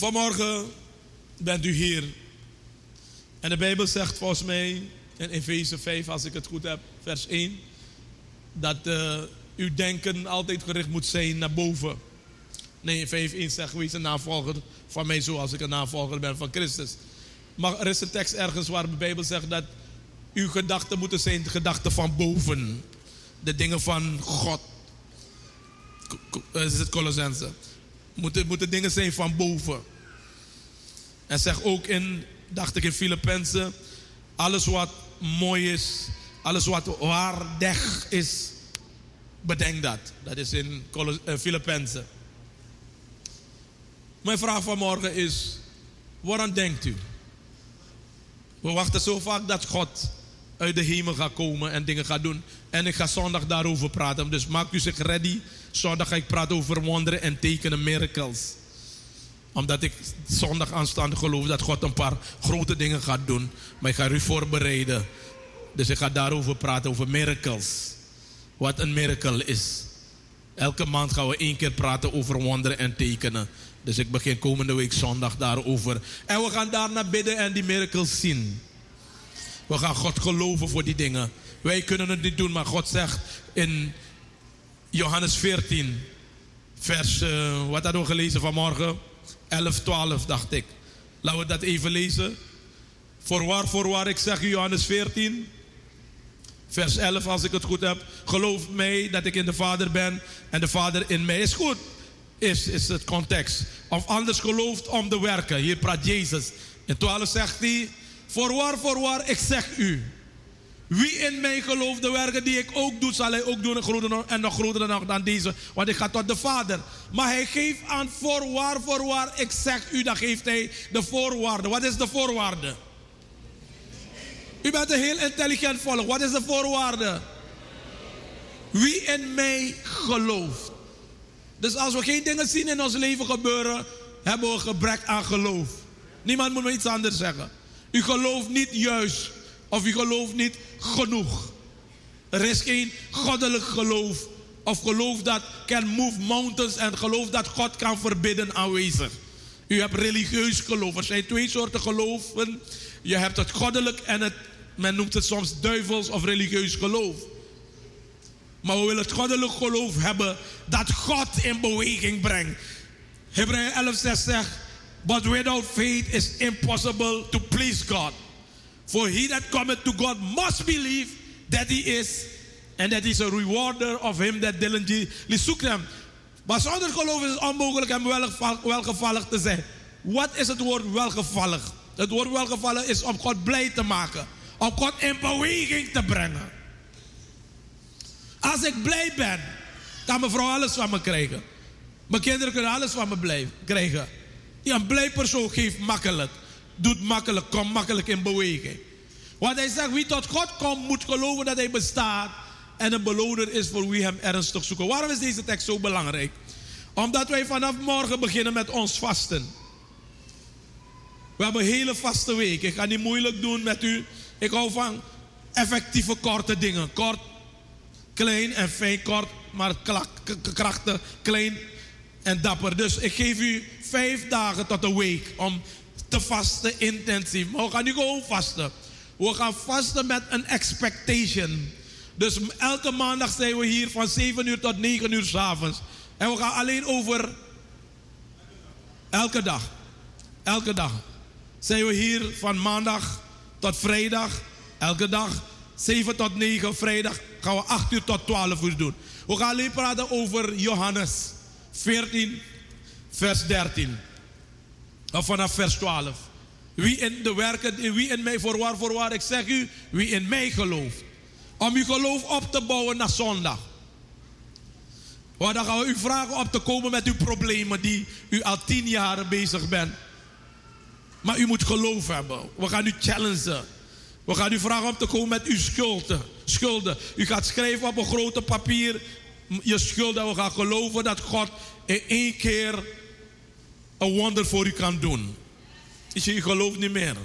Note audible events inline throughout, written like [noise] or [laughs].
Vanmorgen bent u hier. En de Bijbel zegt volgens mij in Efeze 5, als ik het goed heb, vers 1, dat uh, uw denken altijd gericht moet zijn naar boven. Nee, 5, 1 zegt, wees een navolger van mij zoals ik een navolger ben van Christus. Maar er is een tekst ergens waar de Bijbel zegt dat uw gedachten moeten zijn de gedachten van boven. De dingen van God. Dat is het Colossense. Moeten, moeten dingen zijn van boven. En zeg ook in, dacht ik in Filippenzen, alles wat mooi is, alles wat waardig is, bedenk dat. Dat is in eh, Filippenzen. Mijn vraag vanmorgen is, waaraan denkt u? We wachten zo vaak dat God uit de hemel gaat komen en dingen gaat doen. En ik ga zondag daarover praten. Dus maak u zich ready. Zondag ga ik praten over wonderen en tekenen, miracles. Omdat ik zondag aanstaande geloof dat God een paar grote dingen gaat doen. Maar ik ga u voorbereiden. Dus ik ga daarover praten, over miracles. Wat een miracle is. Elke maand gaan we één keer praten over wonderen en tekenen. Dus ik begin komende week zondag daarover. En we gaan daarna bidden en die miracles zien. We gaan God geloven voor die dingen. Wij kunnen het niet doen, maar God zegt in Johannes 14, vers, uh, wat hadden we gelezen vanmorgen? 11, 12 dacht ik. Laten we dat even lezen. Voorwaar, voorwaar, ik zeg u Johannes 14, vers 11 als ik het goed heb. Geloof mij dat ik in de Vader ben en de Vader in mij is goed. Is, is het context. Of anders gelooft om de werken. Hier praat Jezus. In 12 zegt hij, Voorwaar, voorwaar, ik zeg u. Wie in mij gelooft, de werken die ik ook doe, zal hij ook doen en nog groter dan, dan deze. Want ik ga tot de Vader. Maar hij geeft aan voorwaar, voorwaar, ik zeg u, dan geeft hij de voorwaarde. Wat is de voorwaarde? U bent een heel intelligent volk. Wat is de voorwaarde? Wie in mij gelooft. Dus als we geen dingen zien in ons leven gebeuren, hebben we gebrek aan geloof. Niemand moet me iets anders zeggen. U gelooft niet juist of u gelooft niet genoeg. Er is geen goddelijk geloof of geloof dat can move mountains en geloof dat God kan verbidden aanwezig. U hebt religieus geloof. Er zijn twee soorten geloven. Je hebt het goddelijk en het, men noemt het soms duivels of religieus geloof. Maar we willen het goddelijk geloof hebben dat God in beweging brengt. Hebreeën 11, 6 zegt, But without faith is impossible to please God. For he that cometh to God must believe that he is, and that he is a rewarder of him that diligently seek him. Maar zonder geloof is het onmogelijk hem welgevallig te zijn. Wat is het woord welgevallig? Het woord welgevallig is om God blij te maken. Om God in beweging te brengen. Als ik blij ben, kan mijn vrouw alles van me krijgen. Mijn kinderen kunnen alles van me blij, krijgen. Ja, een blij persoon geeft makkelijk. Doet makkelijk, komt makkelijk in beweging. Want hij zegt, wie tot God komt, moet geloven dat hij bestaat. En een beloner is voor wie hem ernstig zoeken. Waarom is deze tekst zo belangrijk? Omdat wij vanaf morgen beginnen met ons vasten. We hebben een hele vaste week. Ik ga niet moeilijk doen met u. Ik hou van effectieve korte dingen. Kort, klein en fijn kort, maar krachtig, klein en dapper. Dus ik geef u vijf dagen tot een week om te vasten intensief. Maar we gaan niet gewoon vasten. We gaan vasten met een expectation. Dus elke maandag zijn we hier van 7 uur tot 9 uur s avonds. En we gaan alleen over. Elke dag. Elke dag. Zijn we hier van maandag tot vrijdag. Elke dag. 7 tot 9 vrijdag gaan we 8 uur tot 12 uur doen. We gaan alleen praten over Johannes 14, vers 13. Of vanaf vers 12. Wie in de werken, wie in mij voorwaar, voorwaar, ik zeg u, wie in mij gelooft. Om uw geloof op te bouwen naar zondag. Want dan gaan we u vragen op te komen met uw problemen die u al tien jaar bezig bent. Maar u moet geloof hebben. We gaan u challengen. We gaan u vragen om te komen met uw schulden. schulden. U gaat schrijven op een grote papier je schulden. We gaan geloven dat God in één keer een wonder voor u kan doen. Gelooft niet meer.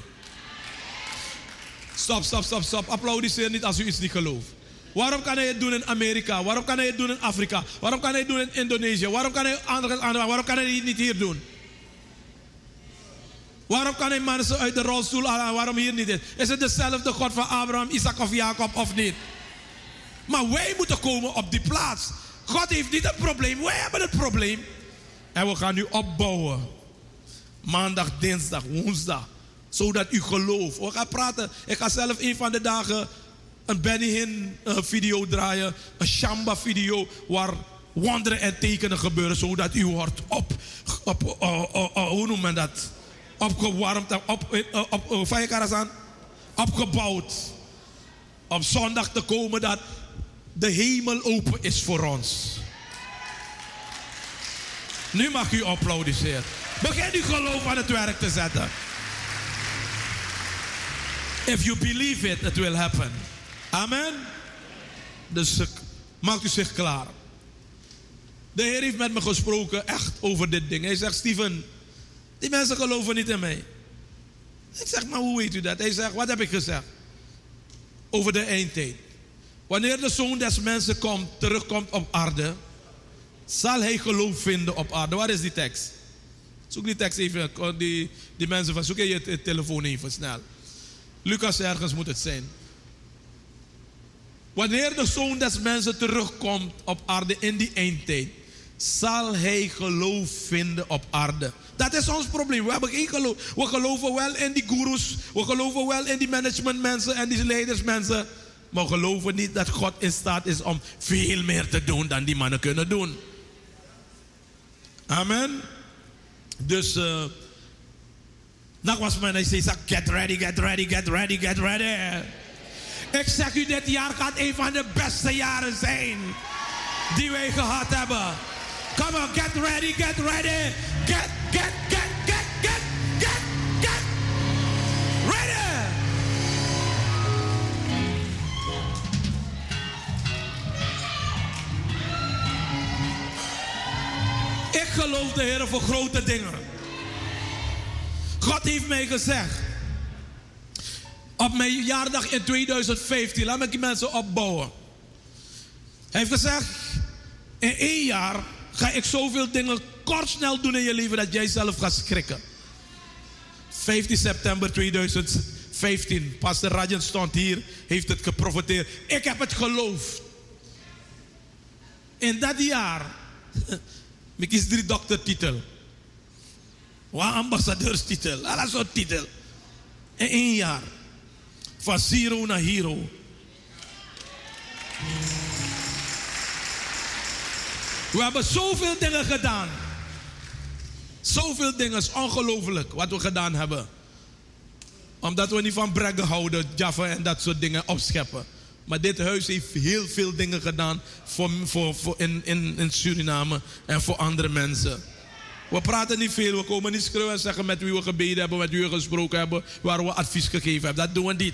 Stop, stop, stop, stop. Applaudisseer niet als u iets niet gelooft. Waarom kan hij het doen in Amerika? Waarom kan hij het doen in Afrika? Waarom kan hij het doen in Indonesië? Waarom kan hij, andere, waarom kan hij het niet hier doen? Waarom kan hij mensen uit de rolstoel halen? Waarom hier niet? Is het dezelfde God van Abraham, Isaac of Jacob of niet? Maar wij moeten komen op die plaats. God heeft niet een probleem, wij hebben het probleem. En we gaan nu opbouwen. Maandag, dinsdag, woensdag. Zodat u gelooft. We gaan praten. Ik ga zelf een van de dagen een Benny Hinn video draaien. Een Shamba video waar wonderen en tekenen gebeuren. Zodat u wordt op, op uh, uh, hoe noemt men dat? Opgewarmd, op, op, op, op, opgebouwd. Om zondag te komen dat de hemel open is voor ons. Nu mag u applaudisseren. Begin uw geloof aan het werk te zetten. If you believe it, it will happen. Amen. Dus maakt u zich klaar. De Heer heeft met me gesproken echt over dit ding. Hij zegt, Steven, die mensen geloven niet in mij. Ik zeg, maar hoe weet u dat? Hij zegt, wat heb ik gezegd? Over de eindtijd. Wanneer de zoon des mensen komt, terugkomt op aarde, zal hij geloof vinden op aarde. Waar is die tekst? Zoek die tekst even, die, die mensen van, zoek je je telefoon even snel. Lucas ergens moet het zijn. Wanneer de zoon des mensen terugkomt op aarde in die eindtijd, zal hij geloof vinden op aarde. Dat is ons probleem. We hebben geen geloof. We geloven wel in die gurus. We geloven wel in die managementmensen en die leidersmensen. Maar we geloven niet dat God in staat is om veel meer te doen dan die mannen kunnen doen. Amen. Dus, uh, dat was mijn, zei, get ready, get ready, get ready, get ready. Ik zeg u, dit jaar gaat een van de beste jaren zijn die wij gehad hebben. Come on, get ready, get ready. Get, get, get, geloof de Heer voor grote dingen. God heeft mij gezegd. Op mijn jaardag in 2015, laat me die mensen opbouwen. Hij heeft gezegd, in één jaar ga ik zoveel dingen kort snel doen in je leven dat jij zelf gaat schrikken. 15 september 2015, pastor Rajan stond hier, heeft het geprofiteerd. Ik heb het geloofd. In dat jaar, ik is drie doktertitel. Een ambassadeurstitel, dat soort titel. In één jaar. Van zero naar hero. We hebben zoveel dingen gedaan. Zoveel dingen, is ongelooflijk wat we gedaan hebben. Omdat we niet van breggen houden, Jaffa en dat soort dingen opscheppen. Maar dit huis heeft heel veel dingen gedaan voor, voor, voor in, in, in Suriname en voor andere mensen. We praten niet veel, we komen niet schreeuwen en zeggen met wie we gebeden hebben, met wie we gesproken hebben, waar we advies gegeven hebben. Dat doen we niet.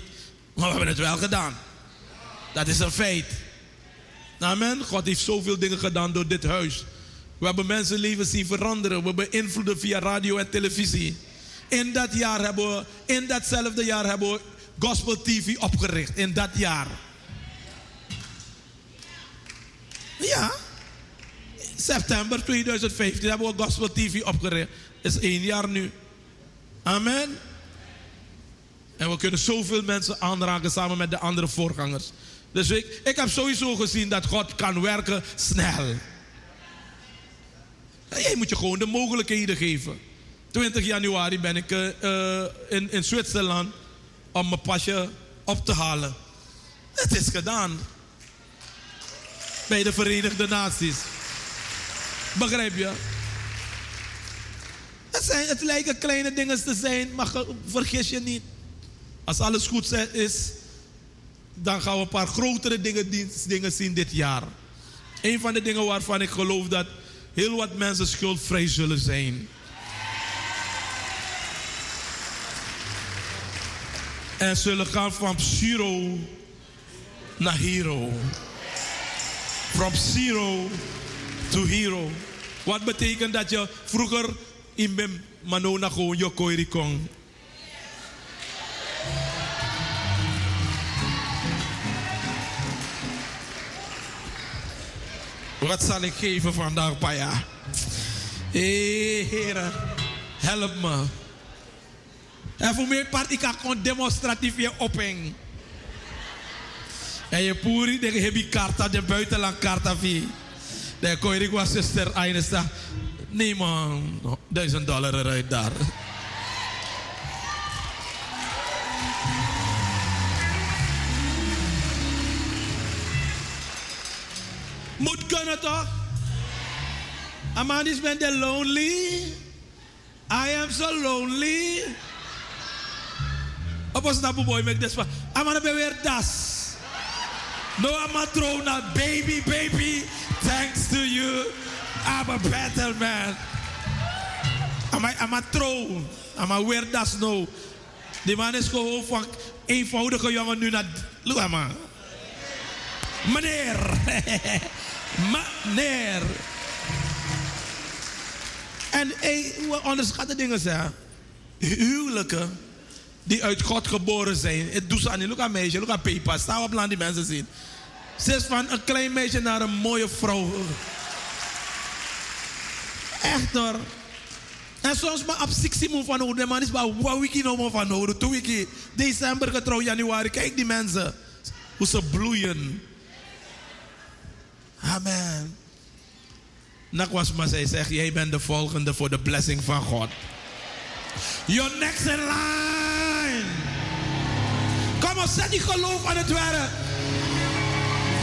Maar we hebben het wel gedaan. Dat is een feit. Amen. God heeft zoveel dingen gedaan door dit huis. We hebben mensenlevens zien veranderen. We hebben invloeden via radio en televisie. In dat jaar hebben we, in datzelfde jaar hebben we Gospel TV opgericht. In dat jaar. Ja. September 2015 hebben we Gospel TV opgericht. Is één jaar nu. Amen. En we kunnen zoveel mensen aanraken samen met de andere voorgangers. Dus ik, ik heb sowieso gezien dat God kan werken snel. En jij moet je gewoon de mogelijkheden geven. 20 januari ben ik uh, in, in Zwitserland om mijn pasje op te halen. Het is gedaan. Bij de Verenigde Naties. Begrijp je? Het, zijn, het lijken kleine dingen te zijn, maar vergis je niet. Als alles goed is, dan gaan we een paar grotere dingen, dingen zien dit jaar. Een van de dingen waarvan ik geloof dat heel wat mensen schuldvrij zullen zijn. En zullen gaan van zero naar hero. From zero to hero. Wat betekent dat je vroeger in mijn manona gewoon je koiri kon. Wat zal ik geven vandaag, Paya? Hé, help me. En voor mij part ik demonstratief je opheng. En je puri de hebi karta de buitenland karta vi. De koirik was zuster Ainesta. Nee man, duizend dollar eruit daar. Moet kunnen toch? Amadis ben de lonely. I am so lonely. Op ons naar boy met despa. Amana be weer das. No amatrona baby baby. Thanks to you. I'm a better man. I'm a, I'm a trouw. I'm a weer das no. Die man is gewoon van eenvoudige jongen nu naar... Look maar. Meneer. [laughs] Meneer. En hey, we onderschatten dingen zeggen. Huwelijken die uit God geboren zijn. Het doet ze aan. Look aan meisje, look aan Pepa. Sta op land die mensen zien. Ze is van een klein meisje naar een mooie vrouw. Echt hoor. En soms maar op 16 van houden. De man is maar een week nog van houden. Twee weken. December getrouwd, januari. Kijk die mensen. Hoe ze bloeien. Amen. Nakwas maar zij zegt, jij bent de volgende voor de blessing van God. Your next in line. Op, zet die geloof aan het werk.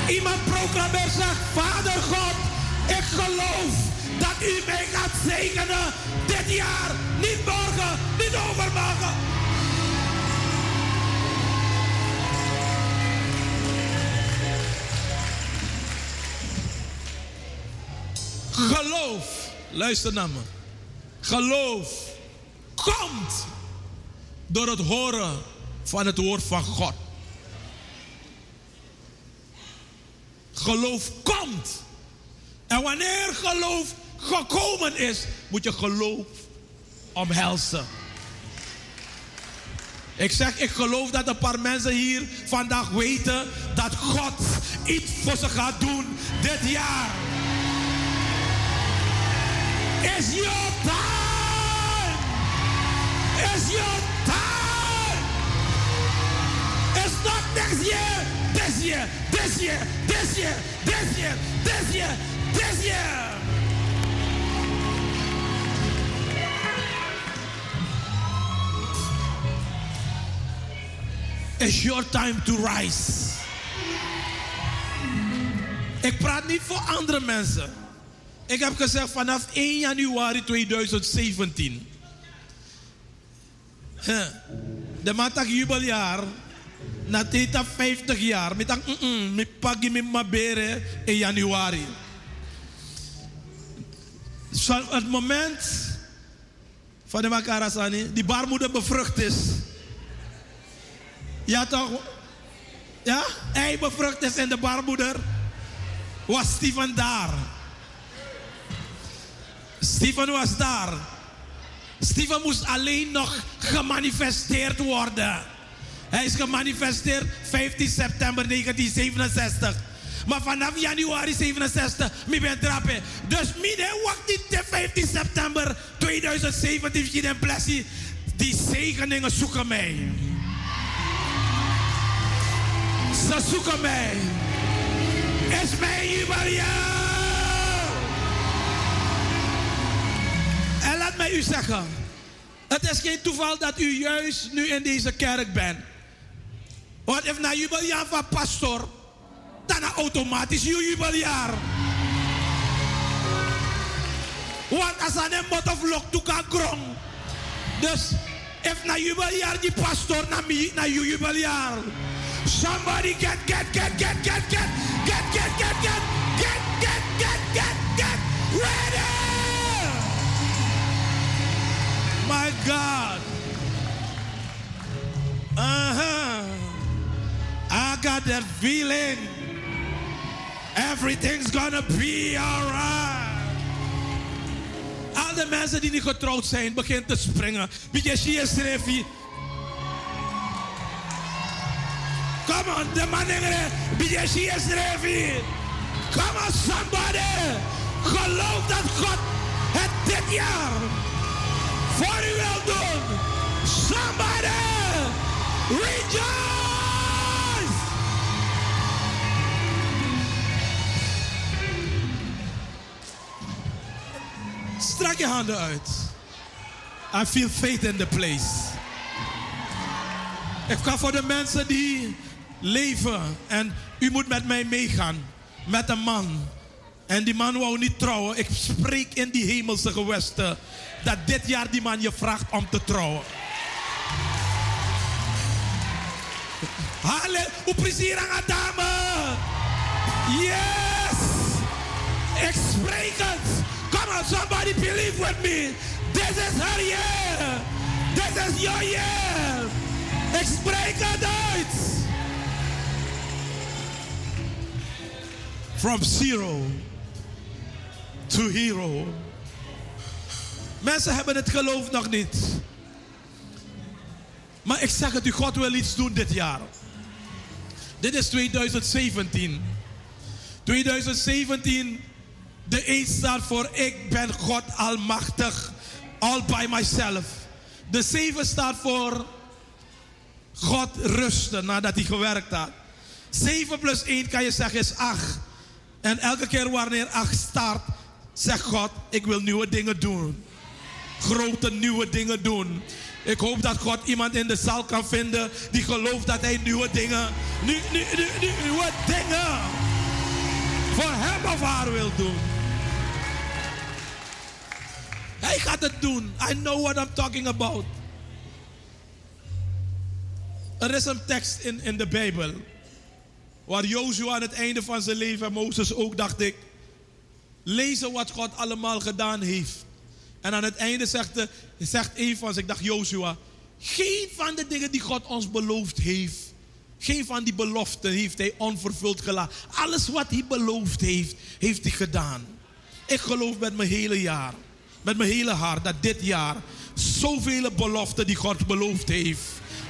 Iemand proclameert zegt, Vader God, ik geloof dat u mij gaat zegenen dit jaar. Niet morgen, niet overmorgen. Geloof, luister naar me. Geloof komt door het horen van het woord van God. Geloof komt. En wanneer geloof gekomen is, moet je geloof omhelzen. Ik zeg, ik geloof dat een paar mensen hier vandaag weten dat God iets voor ze gaat doen dit jaar. Is your time. Is your next year. This year. This year. This year. This year. This year. This year. It's your time to rise. Ik praat niet voor andere mensen. Ik heb gezegd vanaf 1 januari 2017. De maand jubeljaar. Na tita 50 jaar. Met een mm met pagi in januari. Zo het moment van de Makarasani, die baarmoeder bevrucht is. Ja toch? Ja? Hij bevrucht is en de baarmoeder was Steven daar. Steven was daar. Steven moest alleen nog gemanifesteerd worden. Hij is gemanifesteerd 15 september 1967. Maar vanaf januari 67, mi ben trappen. Dus midden wacht niet 15 september 2017, en blessie. Die zegeningen zoeken mij. Ze zoeken mij. Is mijn jubileum. En laat mij u zeggen. Het is geen toeval dat u juist nu in deze kerk bent. Want if na jubileum van pastor, dan automatisch uw jubileum. Want als aan een bot of lok toe kan grong. Dus if na jubileum die pastor na mi na jubileum. Somebody get get get get get get get get get get get get get get Everything's gonna be alright. Al de mensen die niet getrouwd zijn, beginnen te springen. Beetje schreefie. Come on, de mannen, beetje schreefie. Come on, somebody. Geloof dat God het dit jaar voor u wil doen. Somebody. Rejoice! Strak je handen uit. I feel faith in the place. Ik ga voor de mensen die leven en u moet met mij meegaan. Met een man. En die man wou niet trouwen. Ik spreek in die hemelse gewesten dat dit jaar die man je vraagt om te trouwen. Halleluja. Hoe plezier aan dame. Yes. Ik spreek het. Somebody believe with me. This is her year. This is your year. Ik spreek het uit. From zero to hero. Mensen hebben het geloof nog niet. Maar ik zeg het u, God wil iets doen dit jaar. Dit is 2017. 2017, de 1 staat voor ik ben God almachtig, all by myself. De 7 staat voor God rusten nadat hij gewerkt had. 7 plus 1 kan je zeggen is 8. En elke keer wanneer 8 start, zegt God, ik wil nieuwe dingen doen. Grote nieuwe dingen doen. Ik hoop dat God iemand in de zaal kan vinden die gelooft dat hij nieuwe dingen, nu, nu, nieuwe dingen voor hem of haar wil doen. Hij gaat het doen. I know what I'm talking about. Er is een tekst in, in de Bijbel. Waar Jozua aan het einde van zijn leven en Mozes ook, dacht ik. Lezen wat God allemaal gedaan heeft. En aan het einde zegt, de, zegt een van ze, ik dacht Jozua. Geen van de dingen die God ons beloofd heeft. Geen van die beloften heeft hij onvervuld gelaten. Alles wat hij beloofd heeft, heeft hij gedaan. Ik geloof met mijn hele jaar, met mijn hele hart, dat dit jaar zoveel beloften die God beloofd heeft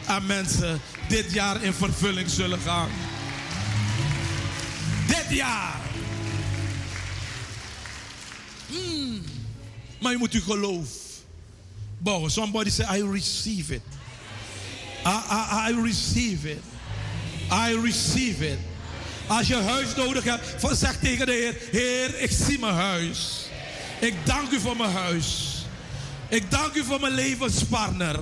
aan mensen dit jaar in vervulling zullen gaan. Dit jaar. Mm. Maar je moet uw geloof bouwen. Somebody say, I receive it. I, I, I receive it. I receive it. Als je huis nodig hebt, zeg tegen de Heer: Heer, ik zie mijn huis. Ik dank u voor mijn huis. Ik dank u voor mijn levenspartner.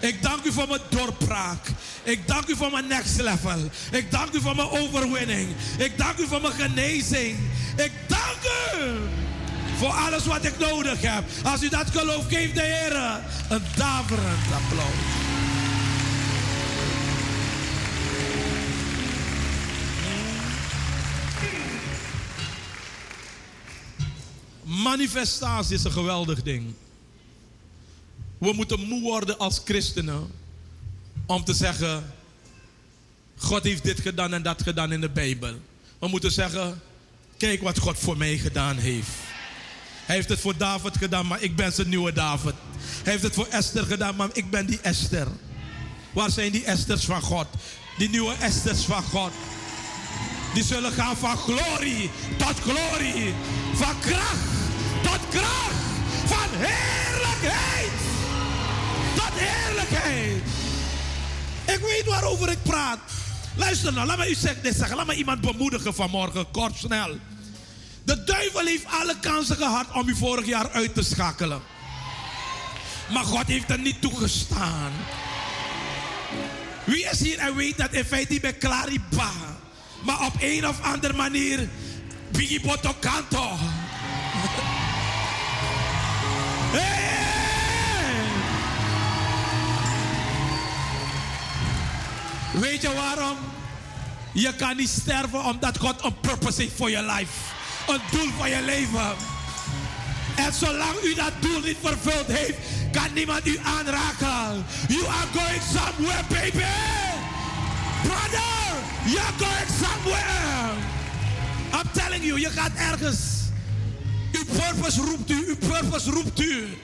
Ik dank u voor mijn doorbraak. Ik dank u voor mijn next level. Ik dank u voor mijn overwinning. Ik dank u voor mijn genezing. Ik dank u voor alles wat ik nodig heb. Als u dat gelooft, geef de Heer een daverend applaus. Manifestatie is een geweldig ding. We moeten moe worden als christenen om te zeggen: God heeft dit gedaan en dat gedaan in de Bijbel. We moeten zeggen: Kijk wat God voor mij gedaan heeft. Hij heeft het voor David gedaan, maar ik ben zijn nieuwe David. Hij heeft het voor Esther gedaan, maar ik ben die Esther. Waar zijn die Esters van God? Die nieuwe Esters van God. Die zullen gaan van glorie tot glorie. Van kracht tot kracht. Van heerlijkheid tot heerlijkheid. Ik weet waarover ik praat. Luister nou, laat me u dit zeggen. Laat me iemand bemoedigen vanmorgen, kort, snel. De duivel heeft alle kansen gehad om u vorig jaar uit te schakelen. Maar God heeft er niet toegestaan. Wie is hier en weet dat in feite bij Clariba. Maar op een of andere manier. Biggie Boto Kanto. Weet je waarom? Je kan niet sterven omdat God een purpose heeft voor je life. Een doel voor je leven. En zolang u dat doel niet vervuld heeft, kan niemand u aanraken. You are going somewhere, baby. Brother, you're going somewhere. I'm telling you, je gaat ergens. Uw purpose roept u, uw purpose roept u.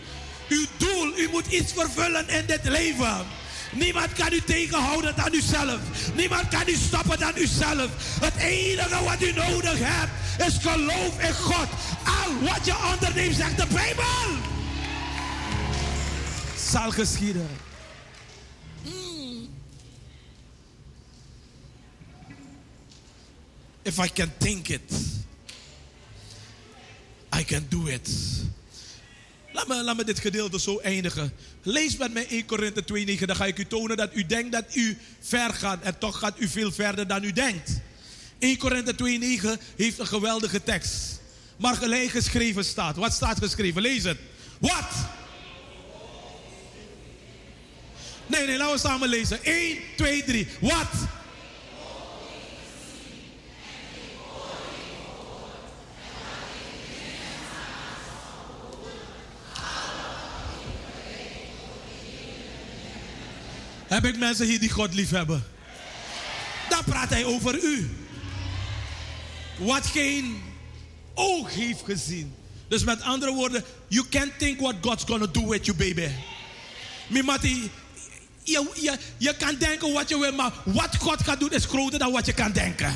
Uw doel, u moet iets vervullen in dit leven. Niemand kan u tegenhouden dan uzelf. Niemand kan u stoppen dan uzelf. Het enige wat u nodig hebt is geloof in God. Al wat je onderneemt, zegt de Bijbel, zal geschieden. Hmm. If I can think it. I can do it. Laat me, laat dit gedeelte zo eindigen. Lees met mij 1 Korinthe 2,9. Dan ga ik u tonen dat u denkt dat u ver gaat. En toch gaat u veel verder dan u denkt. 1 Korinthe 2,9 heeft een geweldige tekst. Maar gelijk geschreven staat. Wat staat geschreven? Lees het. Wat? Nee, nee, laten we samen lezen. 1, 2, 3. Wat? Heb ik mensen hier die God lief hebben? Dan praat hij over u. Wat geen oog heeft gezien. Dus met andere woorden, you can't think what God's gonna do with you, baby. Mimati, je, je, je kan denken wat je wil, maar wat God gaat doen is groter dan wat je kan denken.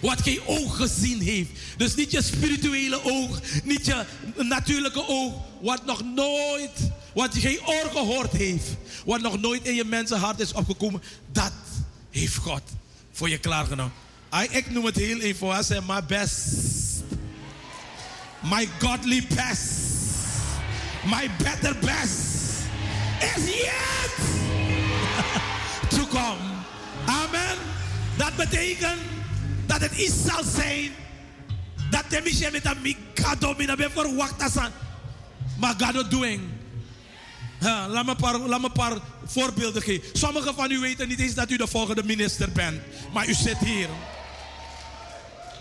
Wat geen oog gezien heeft. Dus niet je spirituele oog, niet je natuurlijke oog. Wat nog nooit, wat geen oor gehoord heeft. Wat nog nooit in je mensenhart is opgekomen. Dat heeft God voor je klaargenomen. Ik noem het heel eenvoudig. My best. My godly best. My better best. Is yet [laughs] to come. Amen. Dat betekent dat het iets zal zijn. Dat de misschien met een mikado ben verwacht. Maar God doing. Laat, me paar, laat me een paar voorbeelden geven. Sommigen van u weten niet eens dat u de volgende minister bent. Maar u zit hier.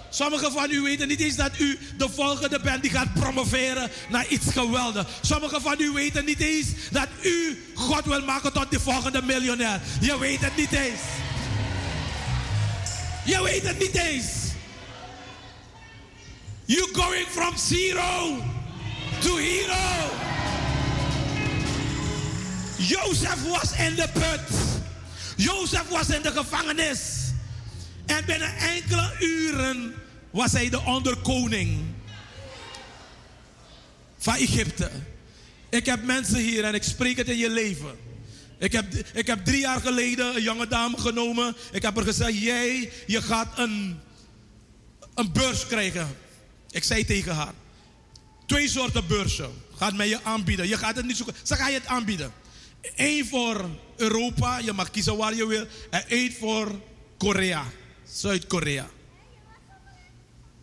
Sommigen van u weten niet eens dat u de volgende bent die gaat promoveren naar iets geweldigs. Sommigen van u weten niet eens dat u God wil maken tot de volgende miljonair. Je weet het niet eens. Je weet het niet eens. You going from zero to hero. Jozef was in de put. Jozef was in de gevangenis. En binnen enkele uren was hij de onderkoning van Egypte. Ik heb mensen hier en ik spreek het in je leven. Ik heb, ik heb drie jaar geleden een jonge dame genomen. Ik heb haar gezegd, jij, je gaat een, een beurs krijgen. Ik zei tegen haar, twee soorten beurzen gaat mij je aanbieden. Je gaat het niet zoeken, ze gaan je het aanbieden. Eén voor Europa, je mag kiezen waar je wil. En één voor Korea, Zuid-Korea.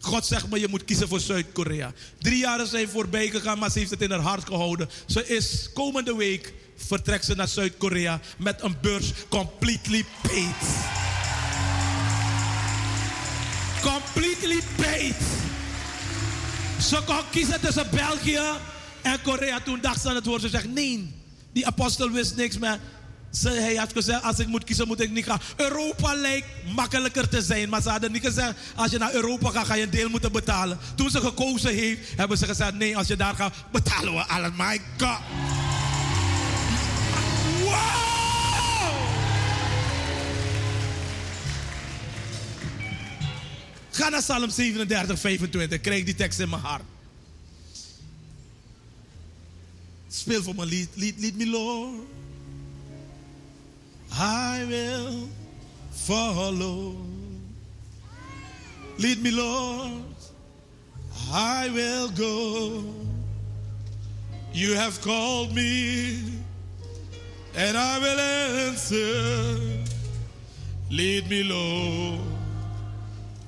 God zegt me, je moet kiezen voor Zuid-Korea. Drie jaren zijn voorbij gegaan, maar ze heeft het in haar hart gehouden. Ze is komende week vertrekt ze naar Zuid-Korea met een beurs completely paid. Completely paid. Ze kon kiezen tussen België en Korea. Toen dacht ze aan het woord. Ze zegt nee, die apostel wist niks. Ze, hij had gezegd, als ik moet kiezen, moet ik niet gaan. Europa lijkt makkelijker te zijn. Maar ze hadden niet gezegd, als je naar Europa gaat, ga je een deel moeten betalen. Toen ze gekozen heeft, hebben ze gezegd, nee, als je daar gaat, betalen we alles. My God. Wow! Ga naar Psalm 37, 25. Krijg die tekst in mijn hart. Speel voor me lied. Lead, lead me, Lord. I will follow. Lead me, Lord. I will go. You have called me, and I will answer. Lead me, Lord.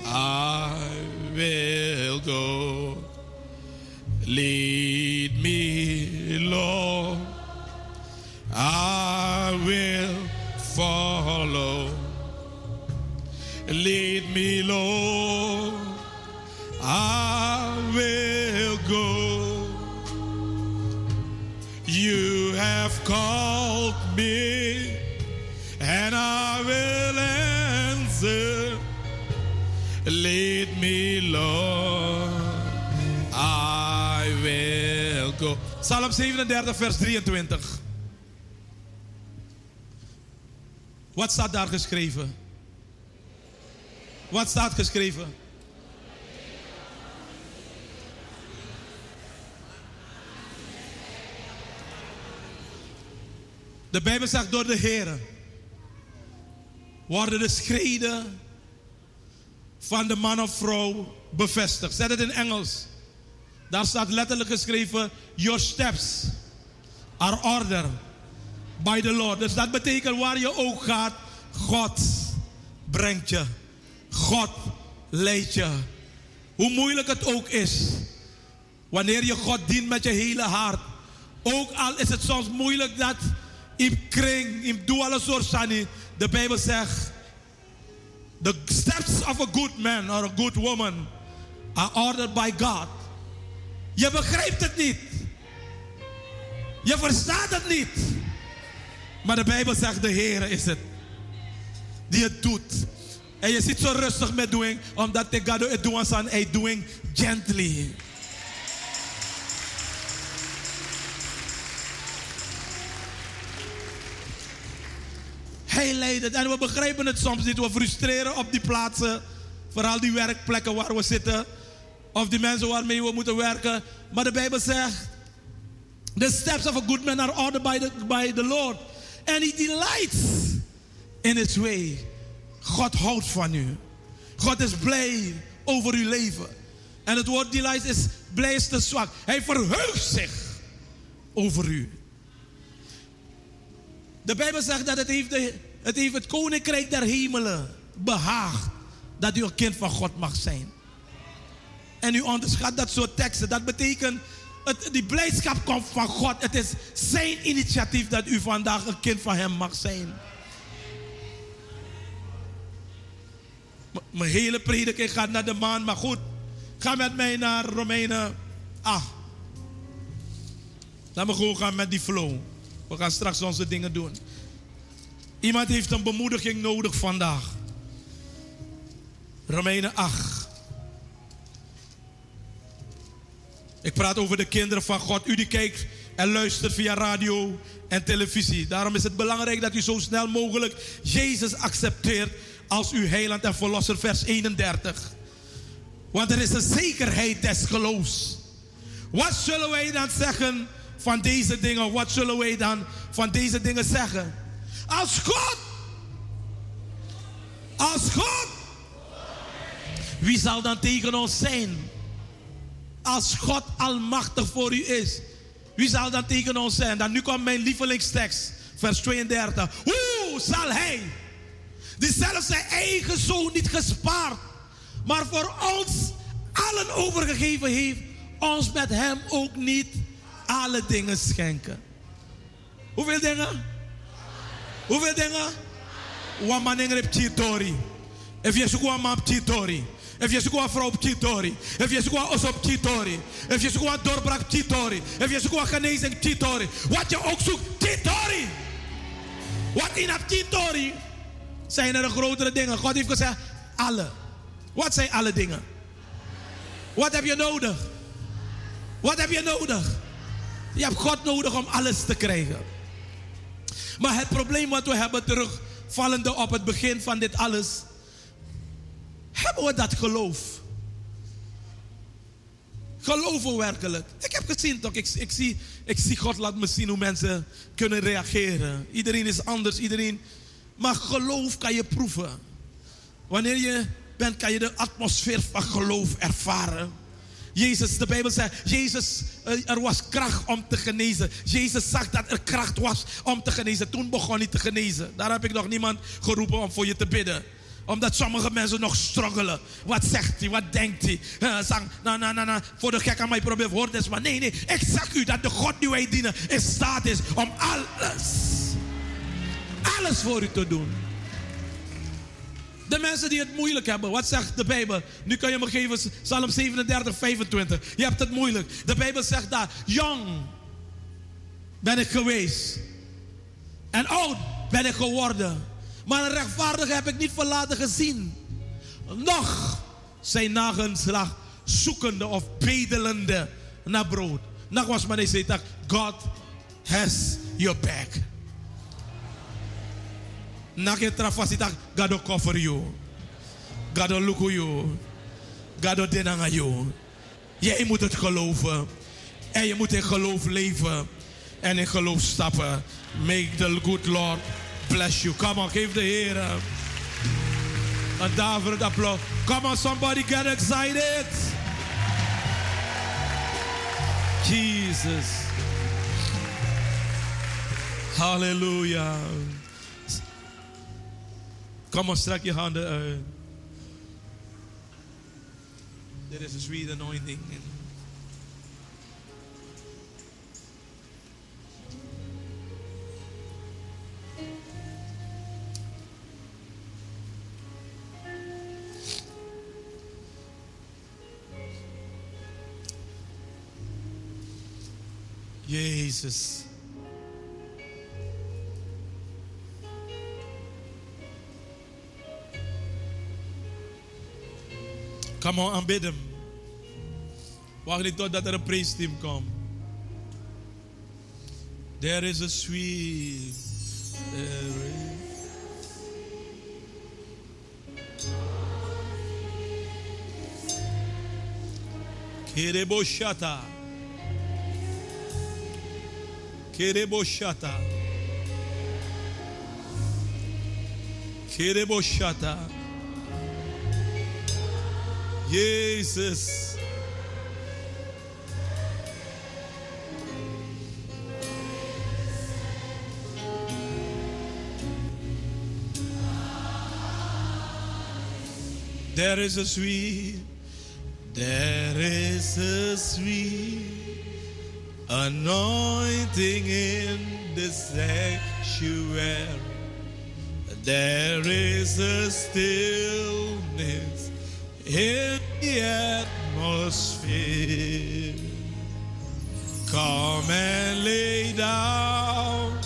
I will go. Lead me, Lord. I will follow. Lead me, Lord. I will go. You have called me, Psalm 37, vers 23. Wat staat daar geschreven? Wat staat geschreven? De Bijbel zegt door de Heer worden de schreden van de man of vrouw bevestigt. Zet het in Engels. Daar staat letterlijk geschreven: Your steps are ordered by the Lord. Dus dat betekent waar je ook gaat, God brengt je. God leidt je. Hoe moeilijk het ook is. Wanneer je God dient met je hele hart. Ook al is het soms moeilijk dat in kring, in doe sani. De Bijbel zegt, the steps of a good man or a good woman are ordered by God. Je begrijpt het niet. Je verstaat het niet. Maar de Bijbel zegt, de Heer is het. Die het doet. En je zit zo rustig met doing, omdat de God het doen aan hij doing gently. Hij leidt het. En we begrijpen het soms niet. We frustreren op die plaatsen. Vooral die werkplekken waar we zitten. Of die mensen waarmee we moeten werken. Maar de Bijbel zegt. The steps of a good man are ordered by the, by the Lord. And he delights in his way. God houdt van u. God is blij over uw leven. En het woord delight is blij is te zwak. Hij verheugt zich over u. De Bijbel zegt dat het heeft, de, het heeft het koninkrijk der hemelen behaagd dat u een kind van God mag zijn. En u onderschat dat soort teksten. Dat betekent, het, die blijdschap komt van God. Het is zijn initiatief dat u vandaag een kind van hem mag zijn. Mijn hele prediking gaat naar de maan, maar goed. Ga met mij naar Romeinen 8. Laat me gewoon gaan met die flow. We gaan straks onze dingen doen. Iemand heeft een bemoediging nodig vandaag. Romeinen 8. Ik praat over de kinderen van God. U die kijkt en luistert via radio en televisie. Daarom is het belangrijk dat u zo snel mogelijk Jezus accepteert als uw heiland en verlosser. Vers 31. Want er is een zekerheid des geloofs. Wat zullen wij dan zeggen van deze dingen? Wat zullen wij dan van deze dingen zeggen? Als God, als God, wie zal dan tegen ons zijn? Als God almachtig voor u is, wie zal dan tegen ons zijn? Dan nu komt mijn lievelingstekst, vers 32. Hoe zal hij, die zelfs zijn eigen zoon niet gespaard, maar voor ons allen overgegeven heeft, ons met hem ook niet alle dingen schenken? Hoeveel dingen? Hoeveel dingen? Man in Chitori. If je zoekt man Chitori. If je zoekt een vrouw Chitori. If je zoekt een os op. If je een doorbraak. If je een genezing Chitori. Wat je ook zoekt, Chitori. Wat in dat Chitori zijn er grotere dingen. God heeft gezegd, alle. Wat zijn alle dingen? Wat heb je nodig? Wat heb je nodig? Je hebt God nodig om alles te krijgen. Maar het probleem wat we hebben terugvallende op het begin van dit alles. Hebben we dat geloof? Geloven we werkelijk? Ik heb gezien toch, ik, ik, zie, ik zie God laat me zien hoe mensen kunnen reageren. Iedereen is anders, iedereen. Maar geloof kan je proeven. Wanneer je bent, kan je de atmosfeer van geloof ervaren. Jezus, de Bijbel zegt, Jezus, eh, er was kracht om te genezen. Jezus zag dat er kracht was om te genezen. Toen begon hij te genezen. Daar heb ik nog niemand geroepen om voor je te bidden omdat sommige mensen nog struggelen. Wat zegt hij? Wat denkt hij? Uh, zang, nou, nou, nou, nou, voor de gek aan mij probeer woord is. Maar nee, nee. Ik zeg u dat de God die wij dienen in staat is om alles, alles voor u te doen. De mensen die het moeilijk hebben. Wat zegt de Bijbel? Nu kan je me geven Psalm 37, 25. Je hebt het moeilijk. De Bijbel zegt daar. Jong ben ik geweest. En oud ben ik geworden. Maar een rechtvaardige heb ik niet verlaten gezien. Nog zijn nagenslag zoekende of bedelende naar brood. Nog was maar zei dat God has your back. Nog je trafasitak, God will cover you. God will look you. God will denanga you. Jij moet het geloven. En je moet in geloof leven. En in geloof stappen. Make the good Lord bless you. Come on, geef de Heer. Een um, daverend applaus. Come on, somebody get excited. Jesus. Halleluja. Kom maar, strek je handen uit. Uh, uh, there is a sweet anointing. Jezus. Come on, aanbid hem. Wacht niet totdat er een team komt. There is a sweet. There is Kereboshata. Kereboshata. Kereboshata. Jezus. There is a sweet, there is a sweet anointing in the sanctuary. There is a stillness in the atmosphere. Come and lay down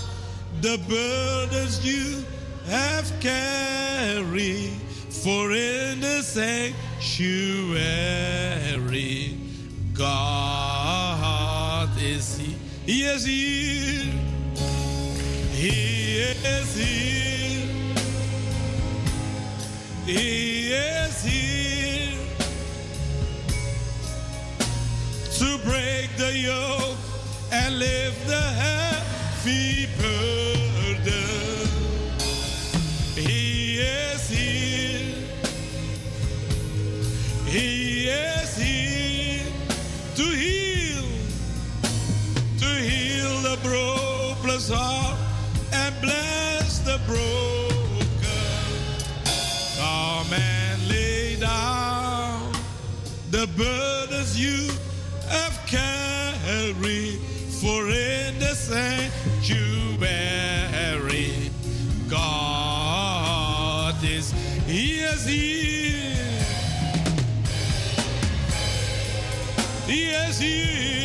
the burdens you have carried, for in the sanctuary, God is here. He is here. He is here. He is here to break the yoke and lift the heavy burden. Is here. He is.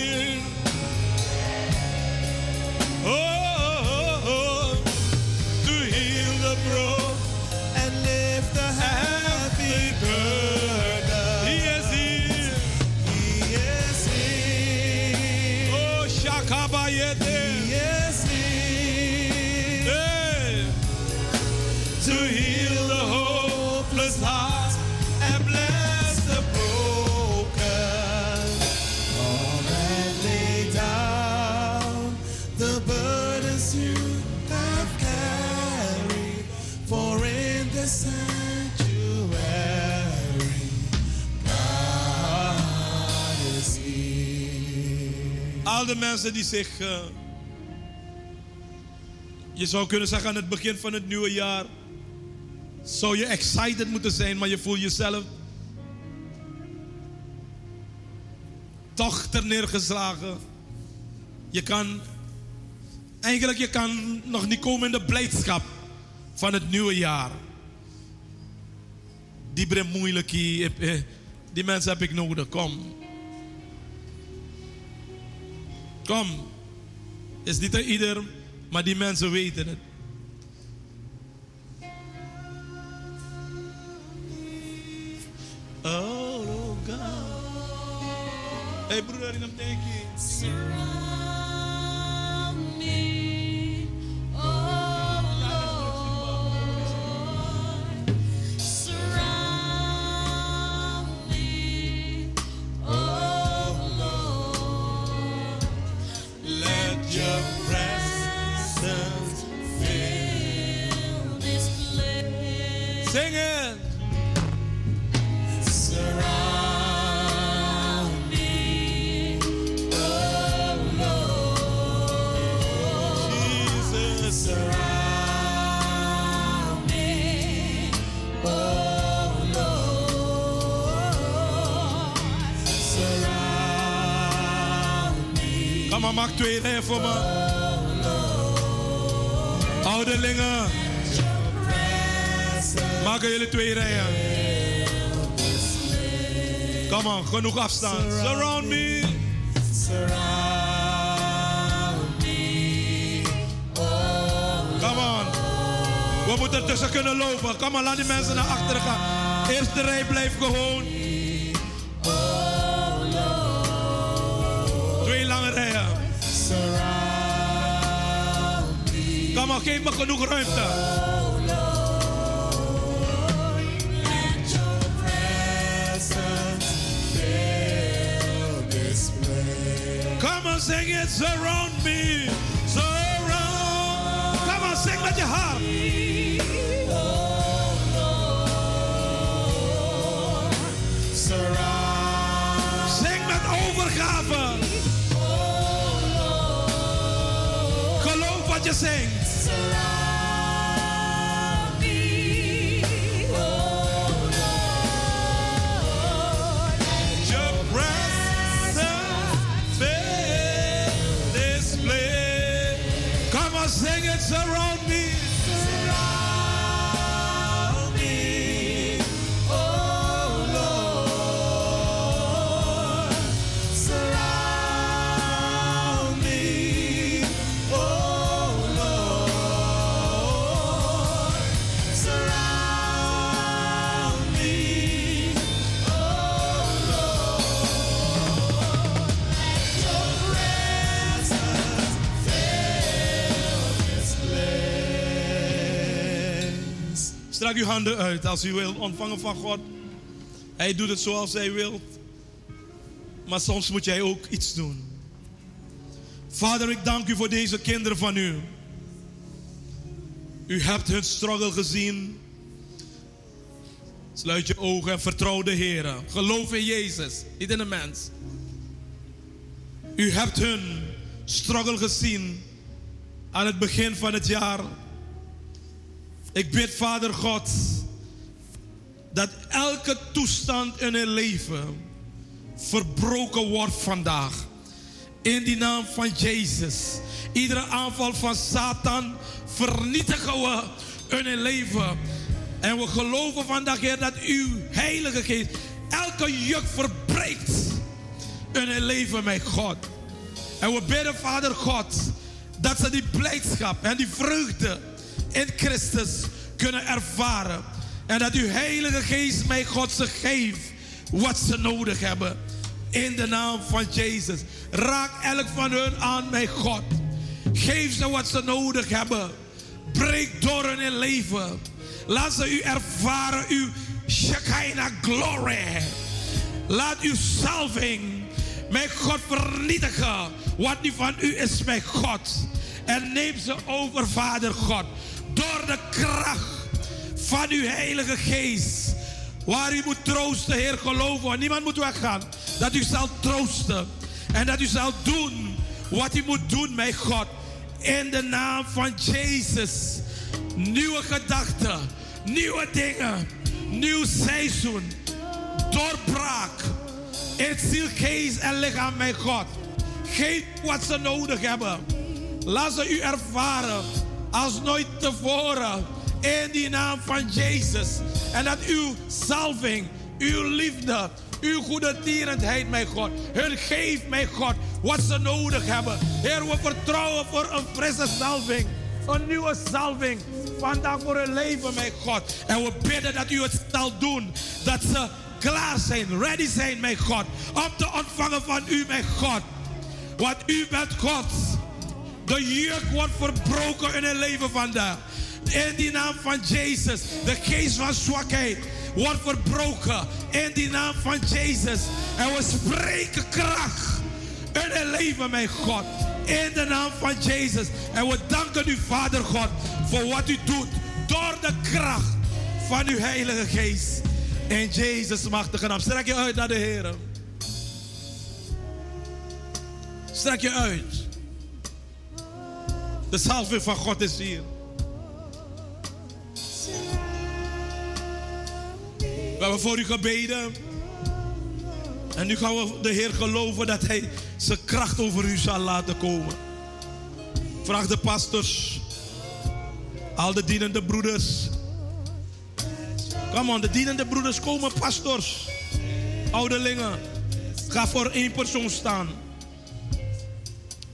De mensen die zich, uh, je zou kunnen zeggen aan het begin van het nieuwe jaar, zou je excited moeten zijn, maar je voelt jezelf toch ter neergeslagen. Je kan, eigenlijk je kan nog niet komen in de blijdschap van het nieuwe jaar. Die brengt moeilijk hier. Die mensen heb ik nodig. Kom. Kom. Is niet ieder, maar die mensen weten het. Oh, God. Hey broeder, hem denk Kom maar, maak twee rijen voor me. Ouderlingen. Maken jullie twee rijen. Kom on, genoeg afstand. Surround me. Come on. We moeten ertussen kunnen lopen. Kom maar, laat die mensen naar achteren gaan. Eerste rij blijft gewoon. Kom maar, geef me genoeg ruimte. Come on, sing it, surround me. Surround. Come on, sing met je hart. Zing overgave. Geloof wat je zingt. Strek uw handen uit als u wilt ontvangen van God. Hij doet het zoals hij wil. Maar soms moet jij ook iets doen. Vader, ik dank u voor deze kinderen van u. U hebt hun struggle gezien. Sluit je ogen en vertrouw de Heer. Geloof in Jezus, niet in de mens. U hebt hun struggle gezien aan het begin van het jaar. Ik bid, Vader God, dat elke toestand in hun leven verbroken wordt vandaag. In die naam van Jezus. Iedere aanval van Satan vernietigen we in hun leven. En we geloven vandaag, Heer, dat uw Heilige Geest elke juk verbreekt in hun leven, mijn God. En we bidden, Vader God, dat ze die blijdschap en die vreugde in Christus kunnen ervaren. En dat uw Heilige Geest, mijn God, ze geeft wat ze nodig hebben. In de naam van Jezus. Raak elk van hun aan, mijn God. Geef ze wat ze nodig hebben. Breek door hun leven. Laat ze u ervaren, uw Shekinah glory. Laat uw salving, mijn God, vernietigen. Wat niet van u is, mijn God. En neem ze over, Vader God. Door de kracht van uw Heilige Geest. Waar u moet troosten, Heer, geloven. Want niemand moet weggaan. Dat u zal troosten. En dat u zal doen wat u moet doen, mijn God. In de naam van Jezus. Nieuwe gedachten. Nieuwe dingen. Nieuw seizoen. Doorbraak. In ziel, geest en lichaam, mijn God. Geef wat ze nodig hebben. Laat ze u ervaren als nooit tevoren. In die naam van Jezus. En dat uw salving, uw liefde, uw goede tierendheid, mijn God. Hun geeft, mijn God, wat ze nodig hebben. Heer, we vertrouwen voor een frisse salving. Een nieuwe salving. Vandaag voor hun leven, mijn God. En we bidden dat u het zal doen. Dat ze klaar zijn, ready zijn, mijn God. Om te ontvangen van u, mijn God. Want u bent God. De juk wordt verbroken in het leven vandaag. In die naam van Jezus. De geest van zwakheid wordt verbroken. In die naam van Jezus. En we spreken kracht in het leven, mijn God. In de naam van Jezus. En we danken u, Vader God, voor wat u doet. Door de kracht van uw Heilige Geest. In Jezus' machtige naam. Strek je uit naar de Heer. Strek je uit. De salving van God is hier. We hebben voor u gebeden. En nu gaan we de Heer geloven dat Hij zijn kracht over u zal laten komen. Vraag de pastors, al de dienende broeders. Come on, de dienende broeders komen, pastors, ouderlingen. Ga voor één persoon staan.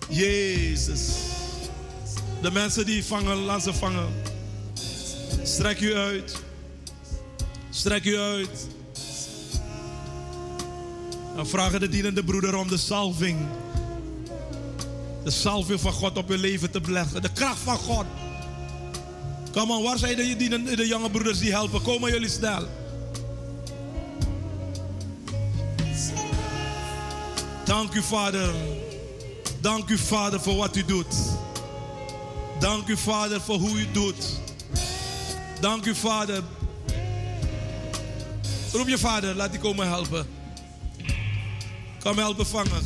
Jezus. De mensen die vangen, laat ze vangen. Strek u uit. Strek u uit. Dan vragen de dienende broeder om de salving. De salving van God op uw leven te beleggen. De kracht van God. Kom on, waar zijn de, dienende, de jonge broeders die helpen? Komen jullie snel. Dank u, Vader. Dank u, Vader, voor wat u doet. Dank u, Vader, voor hoe u doet. Dank u, Vader. Roep je vader, laat die komen helpen. Kom helpen vangen.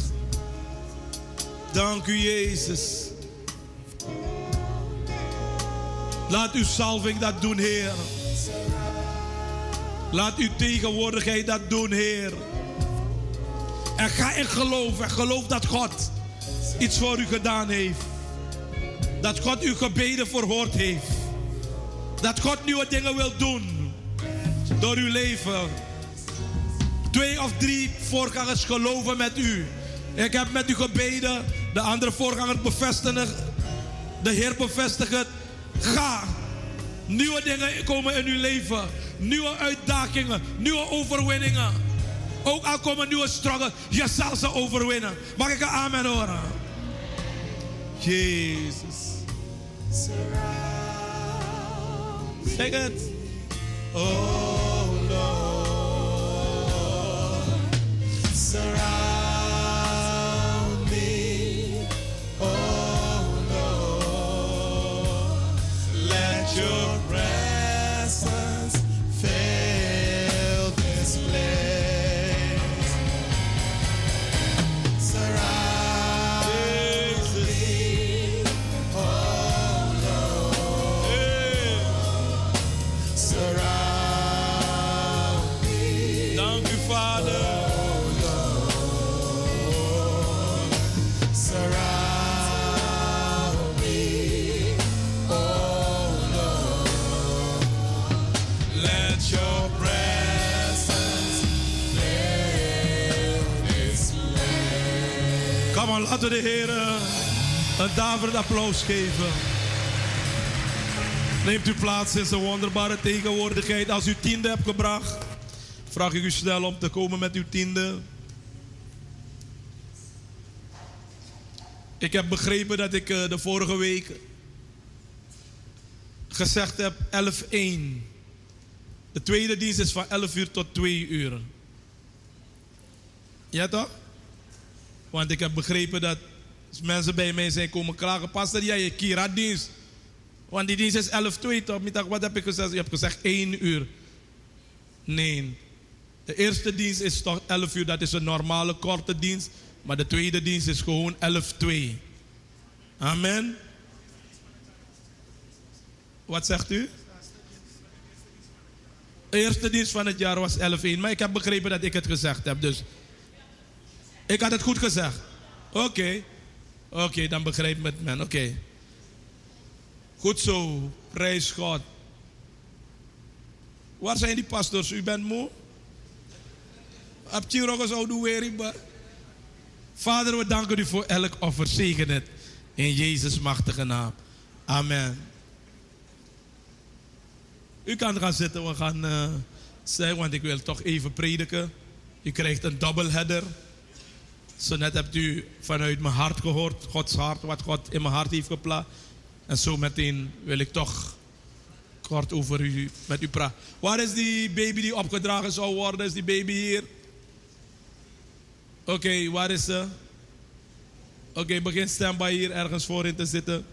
Dank u, Jezus. Laat uw salving dat doen, Heer. Laat uw tegenwoordigheid dat doen, Heer. En ga in geloof. En geloof dat God iets voor u gedaan heeft. Dat God uw gebeden verhoord heeft. Dat God nieuwe dingen wil doen. Door uw leven. Twee of drie voorgangers geloven met u. Ik heb met u gebeden. De andere voorganger bevestigen. De Heer bevestigt het. Ga. Nieuwe dingen komen in uw leven. Nieuwe uitdagingen. Nieuwe overwinningen. Ook al komen nieuwe struggles. Je zal ze overwinnen. Mag ik een amen horen? Jezus. Het. Oh. Surround me. Oh Lord. Let your on, laten we de Heer een daverend applaus geven. Neemt u plaats in zijn wonderbare tegenwoordigheid. Als u tiende hebt gebracht, vraag ik u snel om te komen met uw tiende. Ik heb begrepen dat ik eh, de vorige week gezegd heb 11-1. De tweede dienst is van 11 uur tot 2 uur. Ja toch? Want ik heb begrepen dat mensen bij mij zijn komen klagen. Pastor, jij je Kira-dienst. Want die dienst is 11-2 toch? Middag, wat heb ik gezegd? Je hebt gezegd 1 uur. Nee. De eerste dienst is toch 11 uur. Dat is een normale korte dienst. Maar de tweede dienst is gewoon 11-2. Amen. Wat zegt u? De eerste dienst van het jaar was 11-1. Maar ik heb begrepen dat ik het gezegd heb. Dus ik had het goed gezegd. Oké. Oké, dan begrijpt het men. Oké. Goed zo. Prijs God. Waar zijn die pastors? U bent moe? Oude weer? Vader, we danken u voor elk offer. Zegen het. In Jezus' machtige naam. Amen. U kan gaan zitten. We gaan uh, want ik wil toch even prediken. U krijgt een doubleheader. Zo net hebt u vanuit mijn hart gehoord. Gods hart, wat God in mijn hart heeft geplaatst. En zo meteen wil ik toch kort over u, met u praten. Waar is die baby die opgedragen zou worden? Is die baby hier? Oké, waar is ze? Oké, begin standby hier ergens voorin te zitten.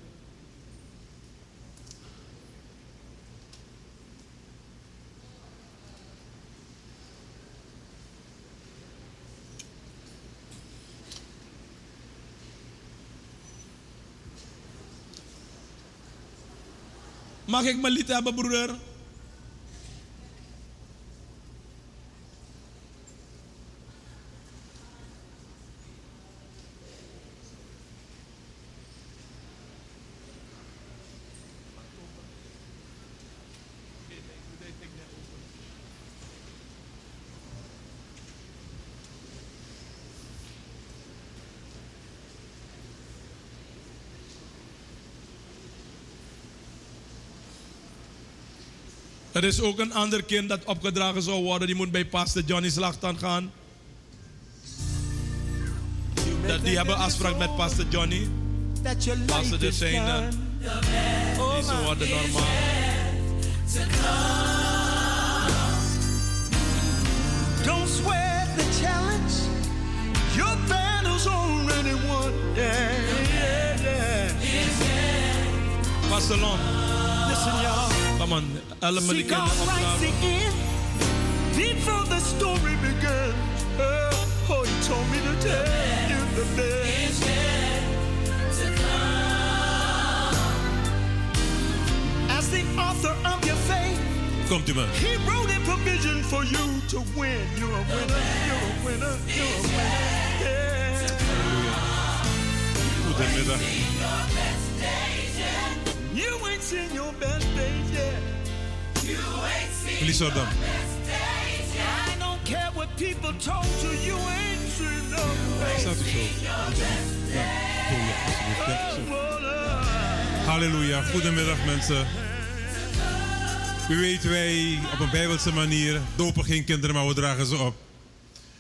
Mag ik mijn lied hebben, broeder? Er is ook een ander kind dat opgedragen zou worden. Die moet bij Pastor Johnny Slagtan gaan. Dat, die hebben afspraak met Pastor Johnny. Pastor de is zijn, eh. Die ze worden normaal. Don't sweat the challenge. Your battle's already won. Yeah, yeah, yeah. Pastor Lon, Listen, y'all. come on. Elme See, die God kinderen writes the opdragen. before the story begins. Oh, oh, he told me to tell you the best. As the author of your faith, Komt u maar. he wrote a provision for you to win. You're a winner, you're a winner, you're a winner. Yeah. Goedemiddag. You ain't seen your best days yet. Liesordam. I don't care what people told you, you ain't seen no best Staat u zo. Ja, doe je alsjeblieft. Ja, zo. Halleluja. Goedemiddag mensen. U weet, wij op een bijbelse manier dopen geen kinderen, maar we dragen ze op.